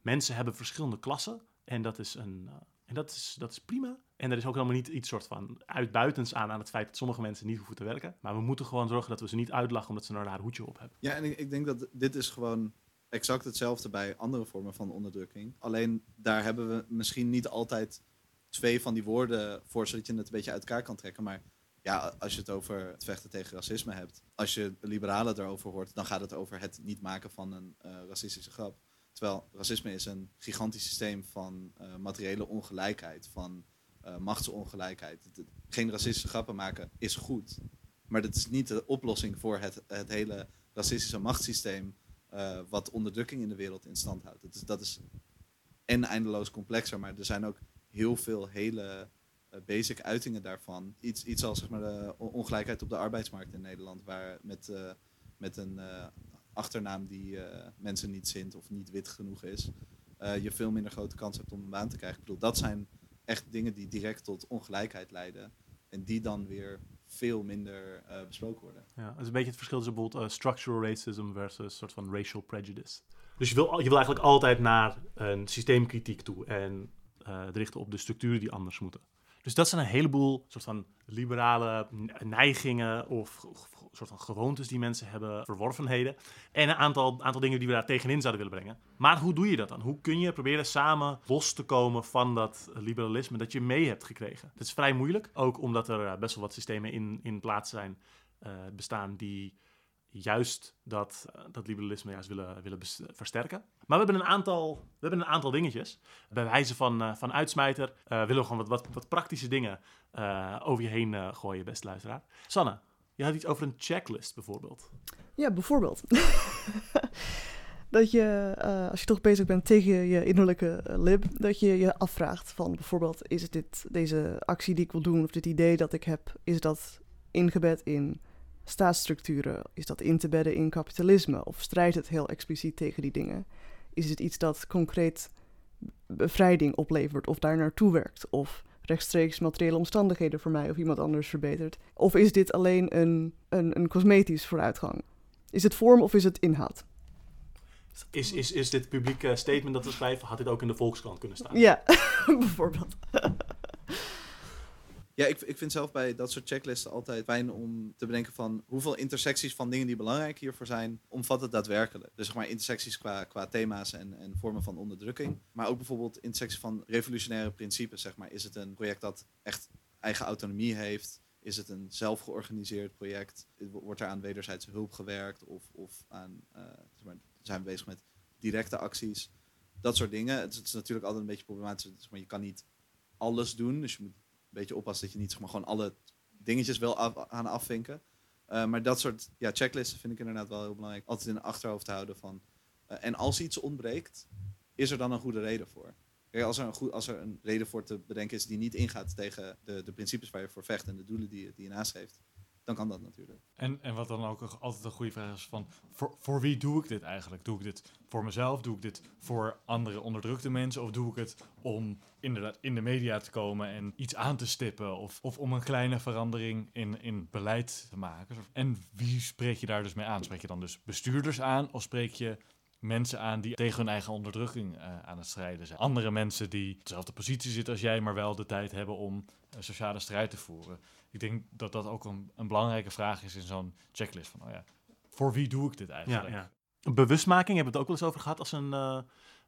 mensen hebben verschillende klassen en dat is een, uh, En dat is, dat is prima. En er is ook helemaal niet iets soort van uitbuitends aan aan het feit dat sommige mensen niet hoeven te werken. Maar we moeten gewoon zorgen dat we ze niet uitlachen omdat ze een raar hoedje op hebben. Ja, en ik, ik denk dat dit is gewoon exact hetzelfde bij andere vormen van onderdrukking. Alleen daar hebben we misschien niet altijd twee van die woorden voor, zodat je het een beetje uit elkaar kan trekken. Maar ja, als je het over het vechten tegen racisme hebt, als je liberalen erover hoort, dan gaat het over het niet maken van een eh, racistische grap. Terwijl racisme is een gigantisch systeem van uh, materiële ongelijkheid, van uh, machtsongelijkheid. Geen racistische grappen maken is goed. Maar dat is niet de oplossing voor het, het hele racistische machtssysteem eh, wat onderdrukking in de wereld in stand houdt. Dat is, dat is en eindeloos complexer, maar er zijn ook heel veel hele eh, basic uitingen daarvan. Iets, iets als zeg maar, de on- ongelijkheid op de arbeidsmarkt in Nederland, waar met, eh, met een eh, achternaam die eh, mensen niet zint of niet wit genoeg is, eh, je veel minder grote kans hebt om een baan te krijgen. Ik bedoel, dat zijn echt dingen die direct tot ongelijkheid leiden en die dan weer veel minder eh, besproken worden. Ja, dat is een beetje het verschil tussen bijvoorbeeld eh, structural racism versus soort van racial prejudice. Dus je wil, je wil eigenlijk altijd naar een systeemkritiek toe en eh, richten op de structuren die anders moeten. Dus dat zijn een heleboel soort van liberale neigingen of, of soort van gewoontes die mensen hebben, verworvenheden. En een aantal, aantal dingen die we daar tegenin zouden willen brengen. Maar hoe doe je dat dan? Hoe kun je proberen samen los te komen van dat liberalisme dat je mee hebt gekregen? Dat is vrij moeilijk, ook omdat er eh, best wel wat systemen in, in plaats zijn eh, bestaan die juist dat, eh, dat liberalisme juist willen, willen versterken. Maar we hebben een aantal, we hebben een aantal dingetjes. Bij wijze van, eh, van uitsmijter eh, willen we gewoon wat, wat, wat praktische dingen over je heen gooien, beste luisteraar. Sanne, je had iets over een checklist bijvoorbeeld. Ja, bijvoorbeeld. dat je, als je toch bezig bent tegen je innerlijke lib, dat je je afvraagt van bijvoorbeeld, is dit, deze actie die ik wil doen of dit idee dat ik heb, is dat ingebed in staatsstructuren? Is dat in te bedden in kapitalisme? Of strijdt het heel expliciet tegen die dingen? Is het iets dat concreet bevrijding oplevert of daar naartoe werkt? Of rechtstreeks materiële omstandigheden voor mij of iemand anders verbetert? Of is dit alleen een, een, een cosmetisch vooruitgang? Is het vorm of is het inhoud? Is, is, is dit publieke statement dat we schrijven, had dit ook in de Volkskrant kunnen staan? Ja, bijvoorbeeld. Ja, ik, ik vind zelf bij dat soort checklisten altijd fijn om te bedenken van hoeveel intersecties van dingen die belangrijk hiervoor zijn, omvat het daadwerkelijk. Dus zeg maar intersecties qua, qua thema's en, en vormen van onderdrukking. Maar ook bijvoorbeeld intersecties van revolutionaire principes. Zeg maar. Is het een project dat echt eigen autonomie heeft? Is het een zelfgeorganiseerd project? Wordt er aan wederzijdse hulp gewerkt? Of, of aan, eh, zeg maar, zijn we bezig met directe acties? Dat soort dingen. Het is, natuurlijk altijd een beetje problematisch. Maar, je kan niet alles doen. Dus je moet beetje oppassen dat je niet zeg maar, gewoon alle dingetjes wel af, aan afvinken. Eh, maar dat soort ja, checklisten vind ik inderdaad wel heel belangrijk. Altijd in de achterhoofd te houden van. eh, en als iets ontbreekt, is er dan een goede reden voor? Kijk, als, er een goed, als er een reden voor te bedenken is die niet ingaat tegen de, de principes waar je voor vecht en de doelen die die je nastreeft, dan kan dat natuurlijk. En, en wat dan ook altijd een goede vraag is van, voor, voor wie doe ik dit eigenlijk? Doe ik dit voor mezelf? Doe ik dit voor andere onderdrukte mensen? Of doe ik het om inderdaad in de media te komen en iets aan te stippen? Of, of om een kleine verandering in, in beleid te maken? En wie spreek je daar dus mee aan? Spreek je dan dus bestuurders aan? Of spreek je mensen aan die tegen hun eigen onderdrukking eh, aan het strijden zijn? Andere mensen die dezelfde positie zitten als jij, maar wel de tijd hebben om een sociale strijd te voeren? Ik denk dat dat ook een, een belangrijke vraag is in zo'n checklist. Van, oh ja, voor wie doe ik dit Ja, eigenlijk? ja. Bewustmaking hebben we het ook wel eens over gehad als een, eh,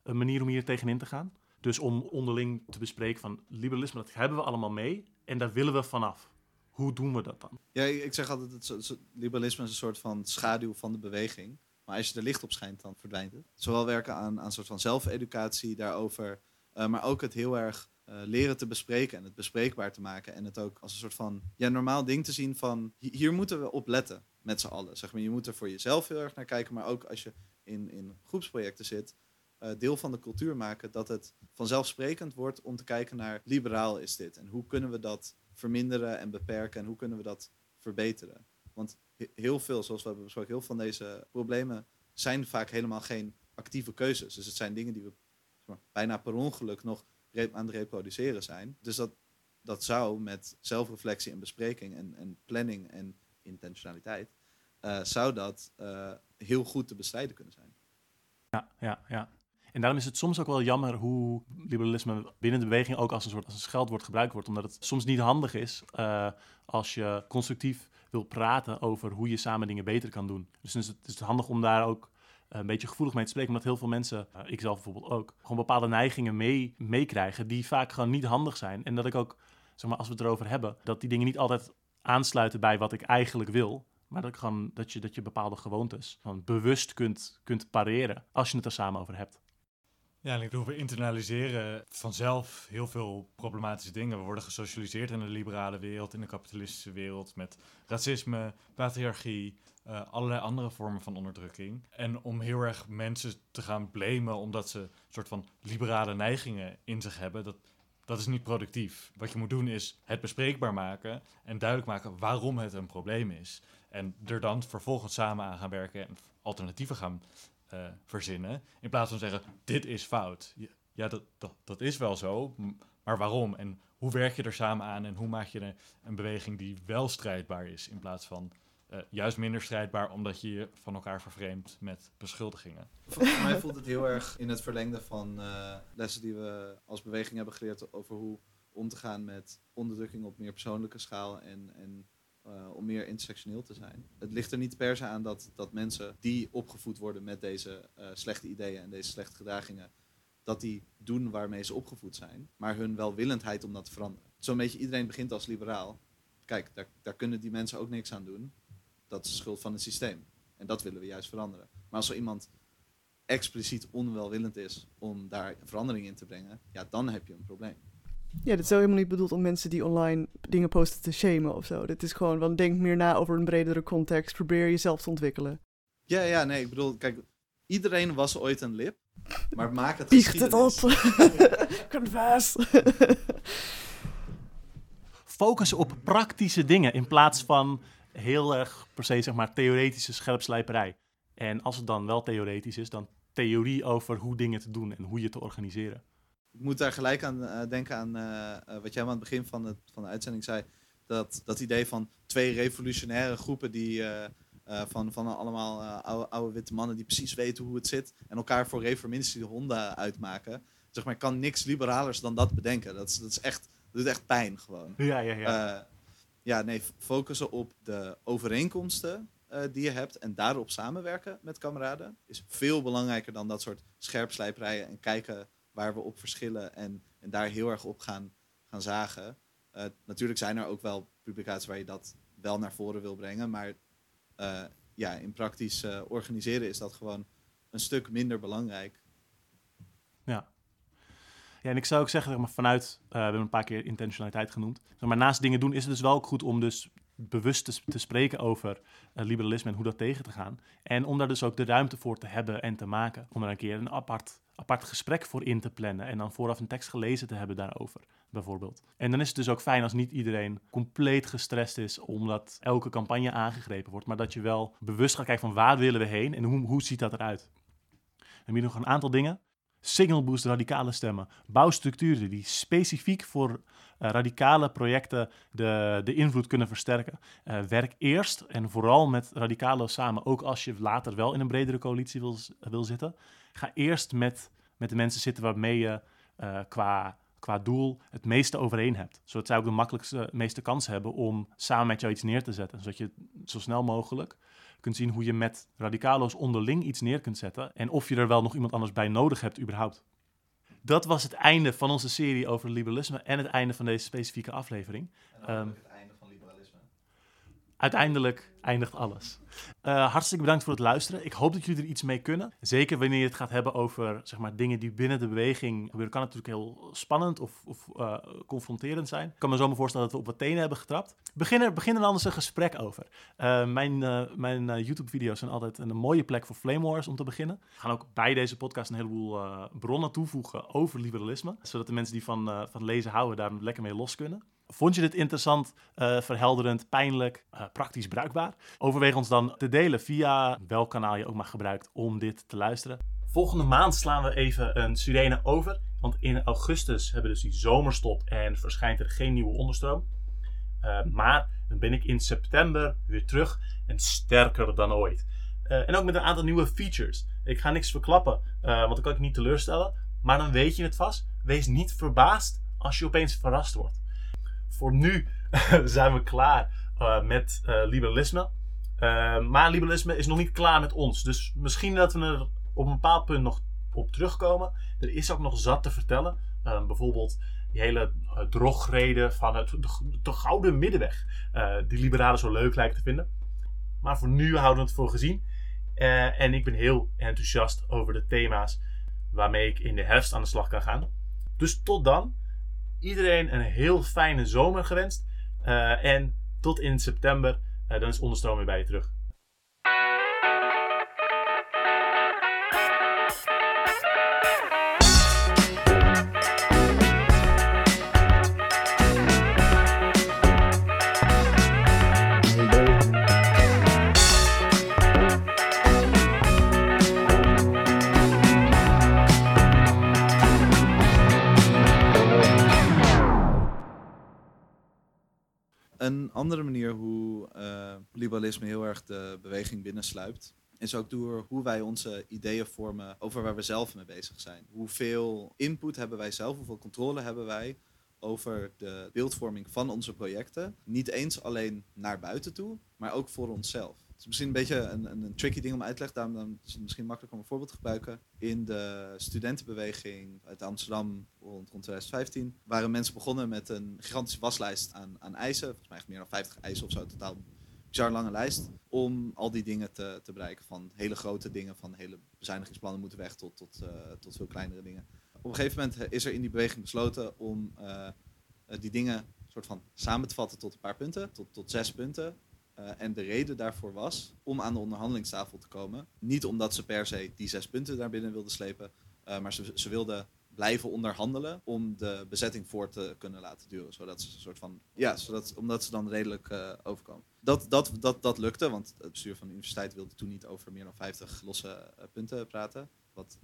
een manier om hier tegenin te gaan. Dus om onderling te bespreken van liberalisme, dat hebben we allemaal mee en daar willen we vanaf. Hoe doen we dat dan? Ja, ik zeg altijd, het, so- liberalisme is een soort van schaduw van de beweging. Maar als je er licht op schijnt, dan verdwijnt het. Zowel werken aan, aan een soort van zelfeducatie daarover, eh, maar ook het heel erg leren te bespreken en het bespreekbaar te maken. En het ook als een soort van ja, normaal ding te zien van hi- hier moeten we op letten met z'n allen. Zeg maar, je moet er voor jezelf heel erg naar kijken, maar ook als je in, in groepsprojecten zit, eh, deel van de cultuur maken dat het vanzelfsprekend wordt om te kijken naar liberaal is dit en hoe kunnen we dat verminderen en beperken en hoe kunnen we dat verbeteren. Want he- heel veel, zoals we hebben besproken, heel veel van deze problemen zijn vaak helemaal geen actieve keuzes. Dus het zijn dingen die we zeg maar, bijna per ongeluk nog aan het reproduceren zijn. Dus dat, dat zou met zelfreflectie en bespreking en, en planning en intentionaliteit, eh, zou dat eh, heel goed te bestrijden kunnen zijn. Ja, ja, ja. En daarom is het soms ook wel jammer hoe liberalisme binnen de beweging ook als een soort als een scheldwoord gebruikt wordt. Omdat het soms niet handig is uh, als je constructief wil praten over hoe je samen dingen beter kan doen. Dus het is handig om daar ook een beetje gevoelig mee te spreken. Omdat heel veel mensen, uh, ik zelf bijvoorbeeld ook, gewoon bepaalde neigingen mee, meekrijgen die vaak gewoon niet handig zijn. En dat ik ook, zeg maar, als we het erover hebben, dat die dingen niet altijd aansluiten bij wat ik eigenlijk wil. Maar dat, gewoon, dat, je, dat je bepaalde gewoontes gewoon bewust kunt, kunt pareren als je het er samen over hebt. Ja, en ik bedoel, we internaliseren vanzelf heel veel problematische dingen. We worden gesocialiseerd in de liberale wereld, in de kapitalistische wereld, met racisme, patriarchie, uh, allerlei andere vormen van onderdrukking. En om heel erg mensen te gaan blamen omdat ze een soort van liberale neigingen in zich hebben, dat, dat is niet productief. Wat je moet doen is het bespreekbaar maken en duidelijk maken waarom het een probleem is. En er dan vervolgens samen aan gaan werken en alternatieven gaan uh, verzinnen. In plaats van zeggen, dit is fout. Ja, dat, dat, dat is wel zo, maar waarom? En hoe werk je er samen aan en hoe maak je een, een beweging die wel strijdbaar is, in plaats van uh, juist minder strijdbaar omdat je je van elkaar vervreemdt met beschuldigingen. Volgens mij voelt het heel erg in het verlengde van uh, lessen die we als beweging hebben geleerd over hoe om te gaan met onderdrukking op meer persoonlijke schaal en, en uh, om meer intersectioneel te zijn. Het ligt er niet per se aan dat, dat mensen die opgevoed worden met deze slechte ideeën en deze slechte gedragingen, dat die doen waarmee ze opgevoed zijn, maar hun welwillendheid om dat te veranderen. Zo'n beetje iedereen begint als liberaal. Kijk, daar, daar kunnen die mensen ook niks aan doen. Dat is de schuld van het systeem. En dat willen we juist veranderen. Maar als er iemand expliciet onwelwillend is om daar verandering in te brengen, ja, dan heb je een probleem. Ja, dit is helemaal niet bedoeld om mensen die online dingen posten te shamen of zo. Dit is gewoon, van denk meer na over een bredere context. Probeer jezelf te ontwikkelen. Ja, ja, nee, ik bedoel, kijk, iedereen was ooit een lip. Maar maak het Biecht het op. Confess. Focus op praktische dingen in plaats van heel erg per se, zeg maar, theoretische scherpslijperij. En als het dan wel theoretisch is, dan theorie over hoe dingen te doen en hoe je te organiseren ik moet daar gelijk aan uh, denken aan uh, wat jij aan het begin van, het, van de uitzending zei. Dat, dat idee van twee revolutionaire groepen die uh, van, van allemaal oude, oude, witte mannen die precies weten hoe het zit. En elkaar voor reformistische honden uitmaken. Zeg maar, ik kan niks liberalers dan dat bedenken. Dat is, dat is echt, dat doet echt pijn gewoon. Ja, ja, ja. Ja, nee, focussen op de overeenkomsten die je hebt en daarop samenwerken met kameraden is veel belangrijker dan dat soort scherpslijperijen en kijken waar we op verschillen en, en daar heel erg op gaan, gaan zagen. Uh, natuurlijk zijn er ook wel publicaties waar je dat wel naar voren wil brengen, maar uh, ja, in praktisch organiseren is dat gewoon een stuk minder belangrijk. Ja. Ja, en ik zou ook zeggen, maar vanuit, we hebben een paar keer intentionaliteit genoemd. maar naast dingen doen is het dus wel goed om dus bewust te, spreken over liberalisme en hoe dat tegen te gaan. En om daar dus ook de ruimte voor te hebben en te maken. Om er een keer een apart apart gesprek voor in te plannen en dan vooraf een tekst gelezen te hebben daarover, bijvoorbeeld. En dan is het dus ook fijn als niet iedereen compleet gestrest is omdat elke campagne aangegrepen wordt, maar dat je wel bewust gaat kijken van waar willen we heen en hoe, hoe ziet dat eruit. Dan heb je nog een aantal dingen. Signal boost radicale stemmen. Bouw structuren die specifiek voor uh, radicale projecten de, de invloed kunnen versterken. Uh, werk eerst en vooral met radicalen samen, ook als je later wel in een bredere coalitie wil, wil zitten ga eerst met, met de mensen zitten waarmee je uh, qua, qua doel het meeste overeen hebt. Zodat zij ook de makkelijkste, meeste kans hebben om samen met jou iets neer te zetten. Zodat je zo snel mogelijk kunt zien hoe je met radicalo's onderling iets neer kunt zetten. En of je er wel nog iemand anders bij nodig hebt überhaupt. Dat was het einde van onze serie over liberalisme en het einde van deze specifieke aflevering. Um, het einde van liberalisme. Uiteindelijk eindigt alles. Uh, hartstikke bedankt voor het luisteren. Ik hoop dat jullie er iets mee kunnen. Zeker wanneer je het gaat hebben over zeg maar, dingen die binnen de beweging gebeuren, kan het natuurlijk heel spannend of, of uh, confronterend zijn. Ik kan me zo maar voorstellen dat we op wat tenen hebben getrapt. Begin beginnen anders een gesprek over. Uh, mijn mijn YouTube-video's zijn altijd een mooie plek voor Flame Wars om te beginnen. We gaan ook bij deze podcast een heleboel bronnen toevoegen over liberalisme, zodat de mensen die van, van lezen houden daar lekker mee los kunnen. Vond je dit interessant, uh, verhelderend, pijnlijk, uh, praktisch bruikbaar? Overweeg ons dan te delen via welk kanaal je ook maar gebruikt om dit te luisteren. Volgende maand slaan we even een sirene over. Want in augustus hebben we dus die zomerstop en verschijnt er geen nieuwe onderstroom. Uh, maar dan ben ik in september weer terug en sterker dan ooit. Eh, en ook met een aantal nieuwe features. Ik ga niks verklappen, eh, want dan kan ik niet teleurstellen. Maar dan weet je het vast. Wees niet verbaasd als je opeens verrast wordt. Voor nu zijn we klaar eh, met eh, liberalisme. Eh, maar liberalisme is nog niet klaar met ons. Dus misschien dat we er op een bepaald punt nog op terugkomen. Er is ook nog zat te vertellen. Eh, bijvoorbeeld die hele uh, drogreden van het, de, de gouden middenweg. eh, die liberalen zo leuk lijken te vinden. Maar voor nu houden we het voor gezien. Eh, en ik ben heel enthousiast over de thema's waarmee ik in de herfst aan de slag kan gaan. Dus tot dan. Iedereen een heel fijne zomer gewenst. Eh, en tot in september. eh, dan is Onderstroom weer bij je terug. Een andere manier hoe eh, liberalisme heel erg de beweging binnensluipt, is ook door hoe wij onze ideeën vormen over waar we zelf mee bezig zijn. Hoeveel input hebben wij zelf, hoeveel controle hebben wij over de beeldvorming van onze projecten. Niet eens alleen naar buiten toe, maar ook voor onszelf. Het is misschien een beetje een, een, een tricky ding om uit te leggen, daarom dan is het misschien makkelijk om een voorbeeld te gebruiken. In de studentenbeweging uit Amsterdam rond, rond 2015 waren mensen begonnen met een gigantische waslijst aan, aan eisen. Volgens mij meer dan 50 eisen of zo, totaal bizar lange lijst. Om al die dingen te, te bereiken. Van hele grote dingen, van hele bezuinigingsplannen moeten weg tot, tot, eh, tot veel kleinere dingen. Op een gegeven moment is er in die beweging besloten om eh, eh, die dingen soort van samen te vatten tot een paar punten, tot, tot zes punten. Uh, en de reden daarvoor was om aan de onderhandelingstafel te komen. Niet omdat ze per se die zes punten daar binnen wilden slepen, uh, maar ze, ze wilden blijven onderhandelen om de bezetting voor te kunnen laten duren. Zodat ze een soort van. Ja, zodat, omdat ze dan redelijk uh, overkomen. Dat, dat, dat, dat lukte, want het bestuur van de universiteit wilde toen niet over meer dan 50 losse punten praten. Wat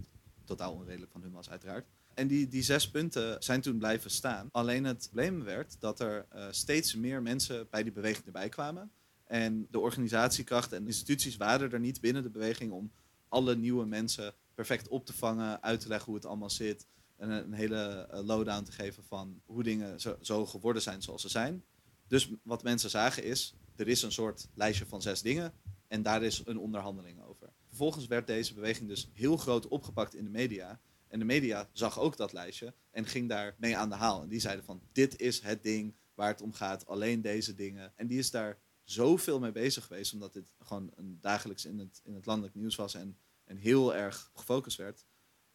totaal onredelijk van hun was, uiteraard. En die, die zes punten zijn toen blijven staan. Alleen het probleem werd dat er steeds meer mensen bij die beweging erbij kwamen. En de organisatiekrachten en instituties waren er niet binnen de beweging om alle nieuwe mensen perfect op te vangen, uit te leggen hoe het allemaal zit. En een, hele uh, lowdown te geven van hoe dingen zo, zo, geworden zijn zoals ze zijn. Dus wat mensen zagen is, er is een soort lijstje van zes dingen en daar is een onderhandeling over. Vervolgens werd deze beweging dus heel groot opgepakt in de media. En de media zag ook dat lijstje en ging daar mee aan de haal. En die zeiden van, dit is het ding waar het om gaat, alleen deze dingen. En die is daar zoveel mee bezig geweest, omdat dit gewoon een dagelijks in het, in het landelijk nieuws was en, en heel erg gefocust werd.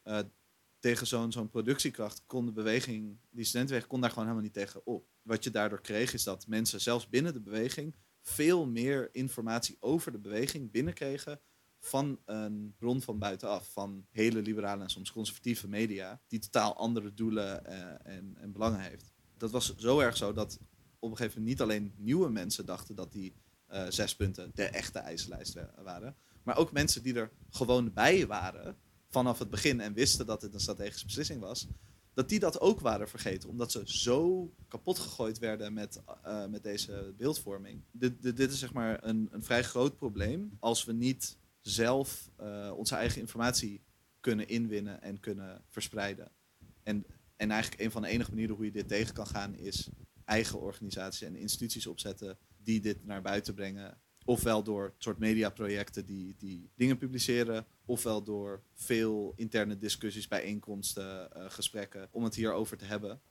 Uh, tegen zo'n zo'n productiekracht kon de beweging, die studentenweg kon daar gewoon helemaal niet tegen op. Wat je daardoor kreeg is dat mensen zelfs binnen de beweging veel meer informatie over de beweging binnenkregen van een bron van buitenaf, van hele liberale en soms conservatieve media, die totaal andere doelen uh, en, en belangen heeft. Dat was zo erg zo dat op een gegeven moment niet alleen nieuwe mensen dachten dat die uh, zes punten de echte eisenlijst waren, maar ook mensen die er gewoon bij waren vanaf het begin en wisten dat het een strategische beslissing was, dat die dat ook waren vergeten, omdat ze zo kapot gegooid werden met, uh, met deze beeldvorming. Dit, dit, is zeg maar een, een vrij groot probleem als we niet zelf uh, onze eigen informatie kunnen inwinnen en kunnen verspreiden. En, en eigenlijk een van de enige manieren hoe je dit tegen kan gaan is eigen organisaties en instituties opzetten die dit naar buiten brengen. Ofwel door soort mediaprojecten die, die dingen publiceren, ofwel door veel interne discussies, bijeenkomsten, uh, gesprekken om het hierover te hebben.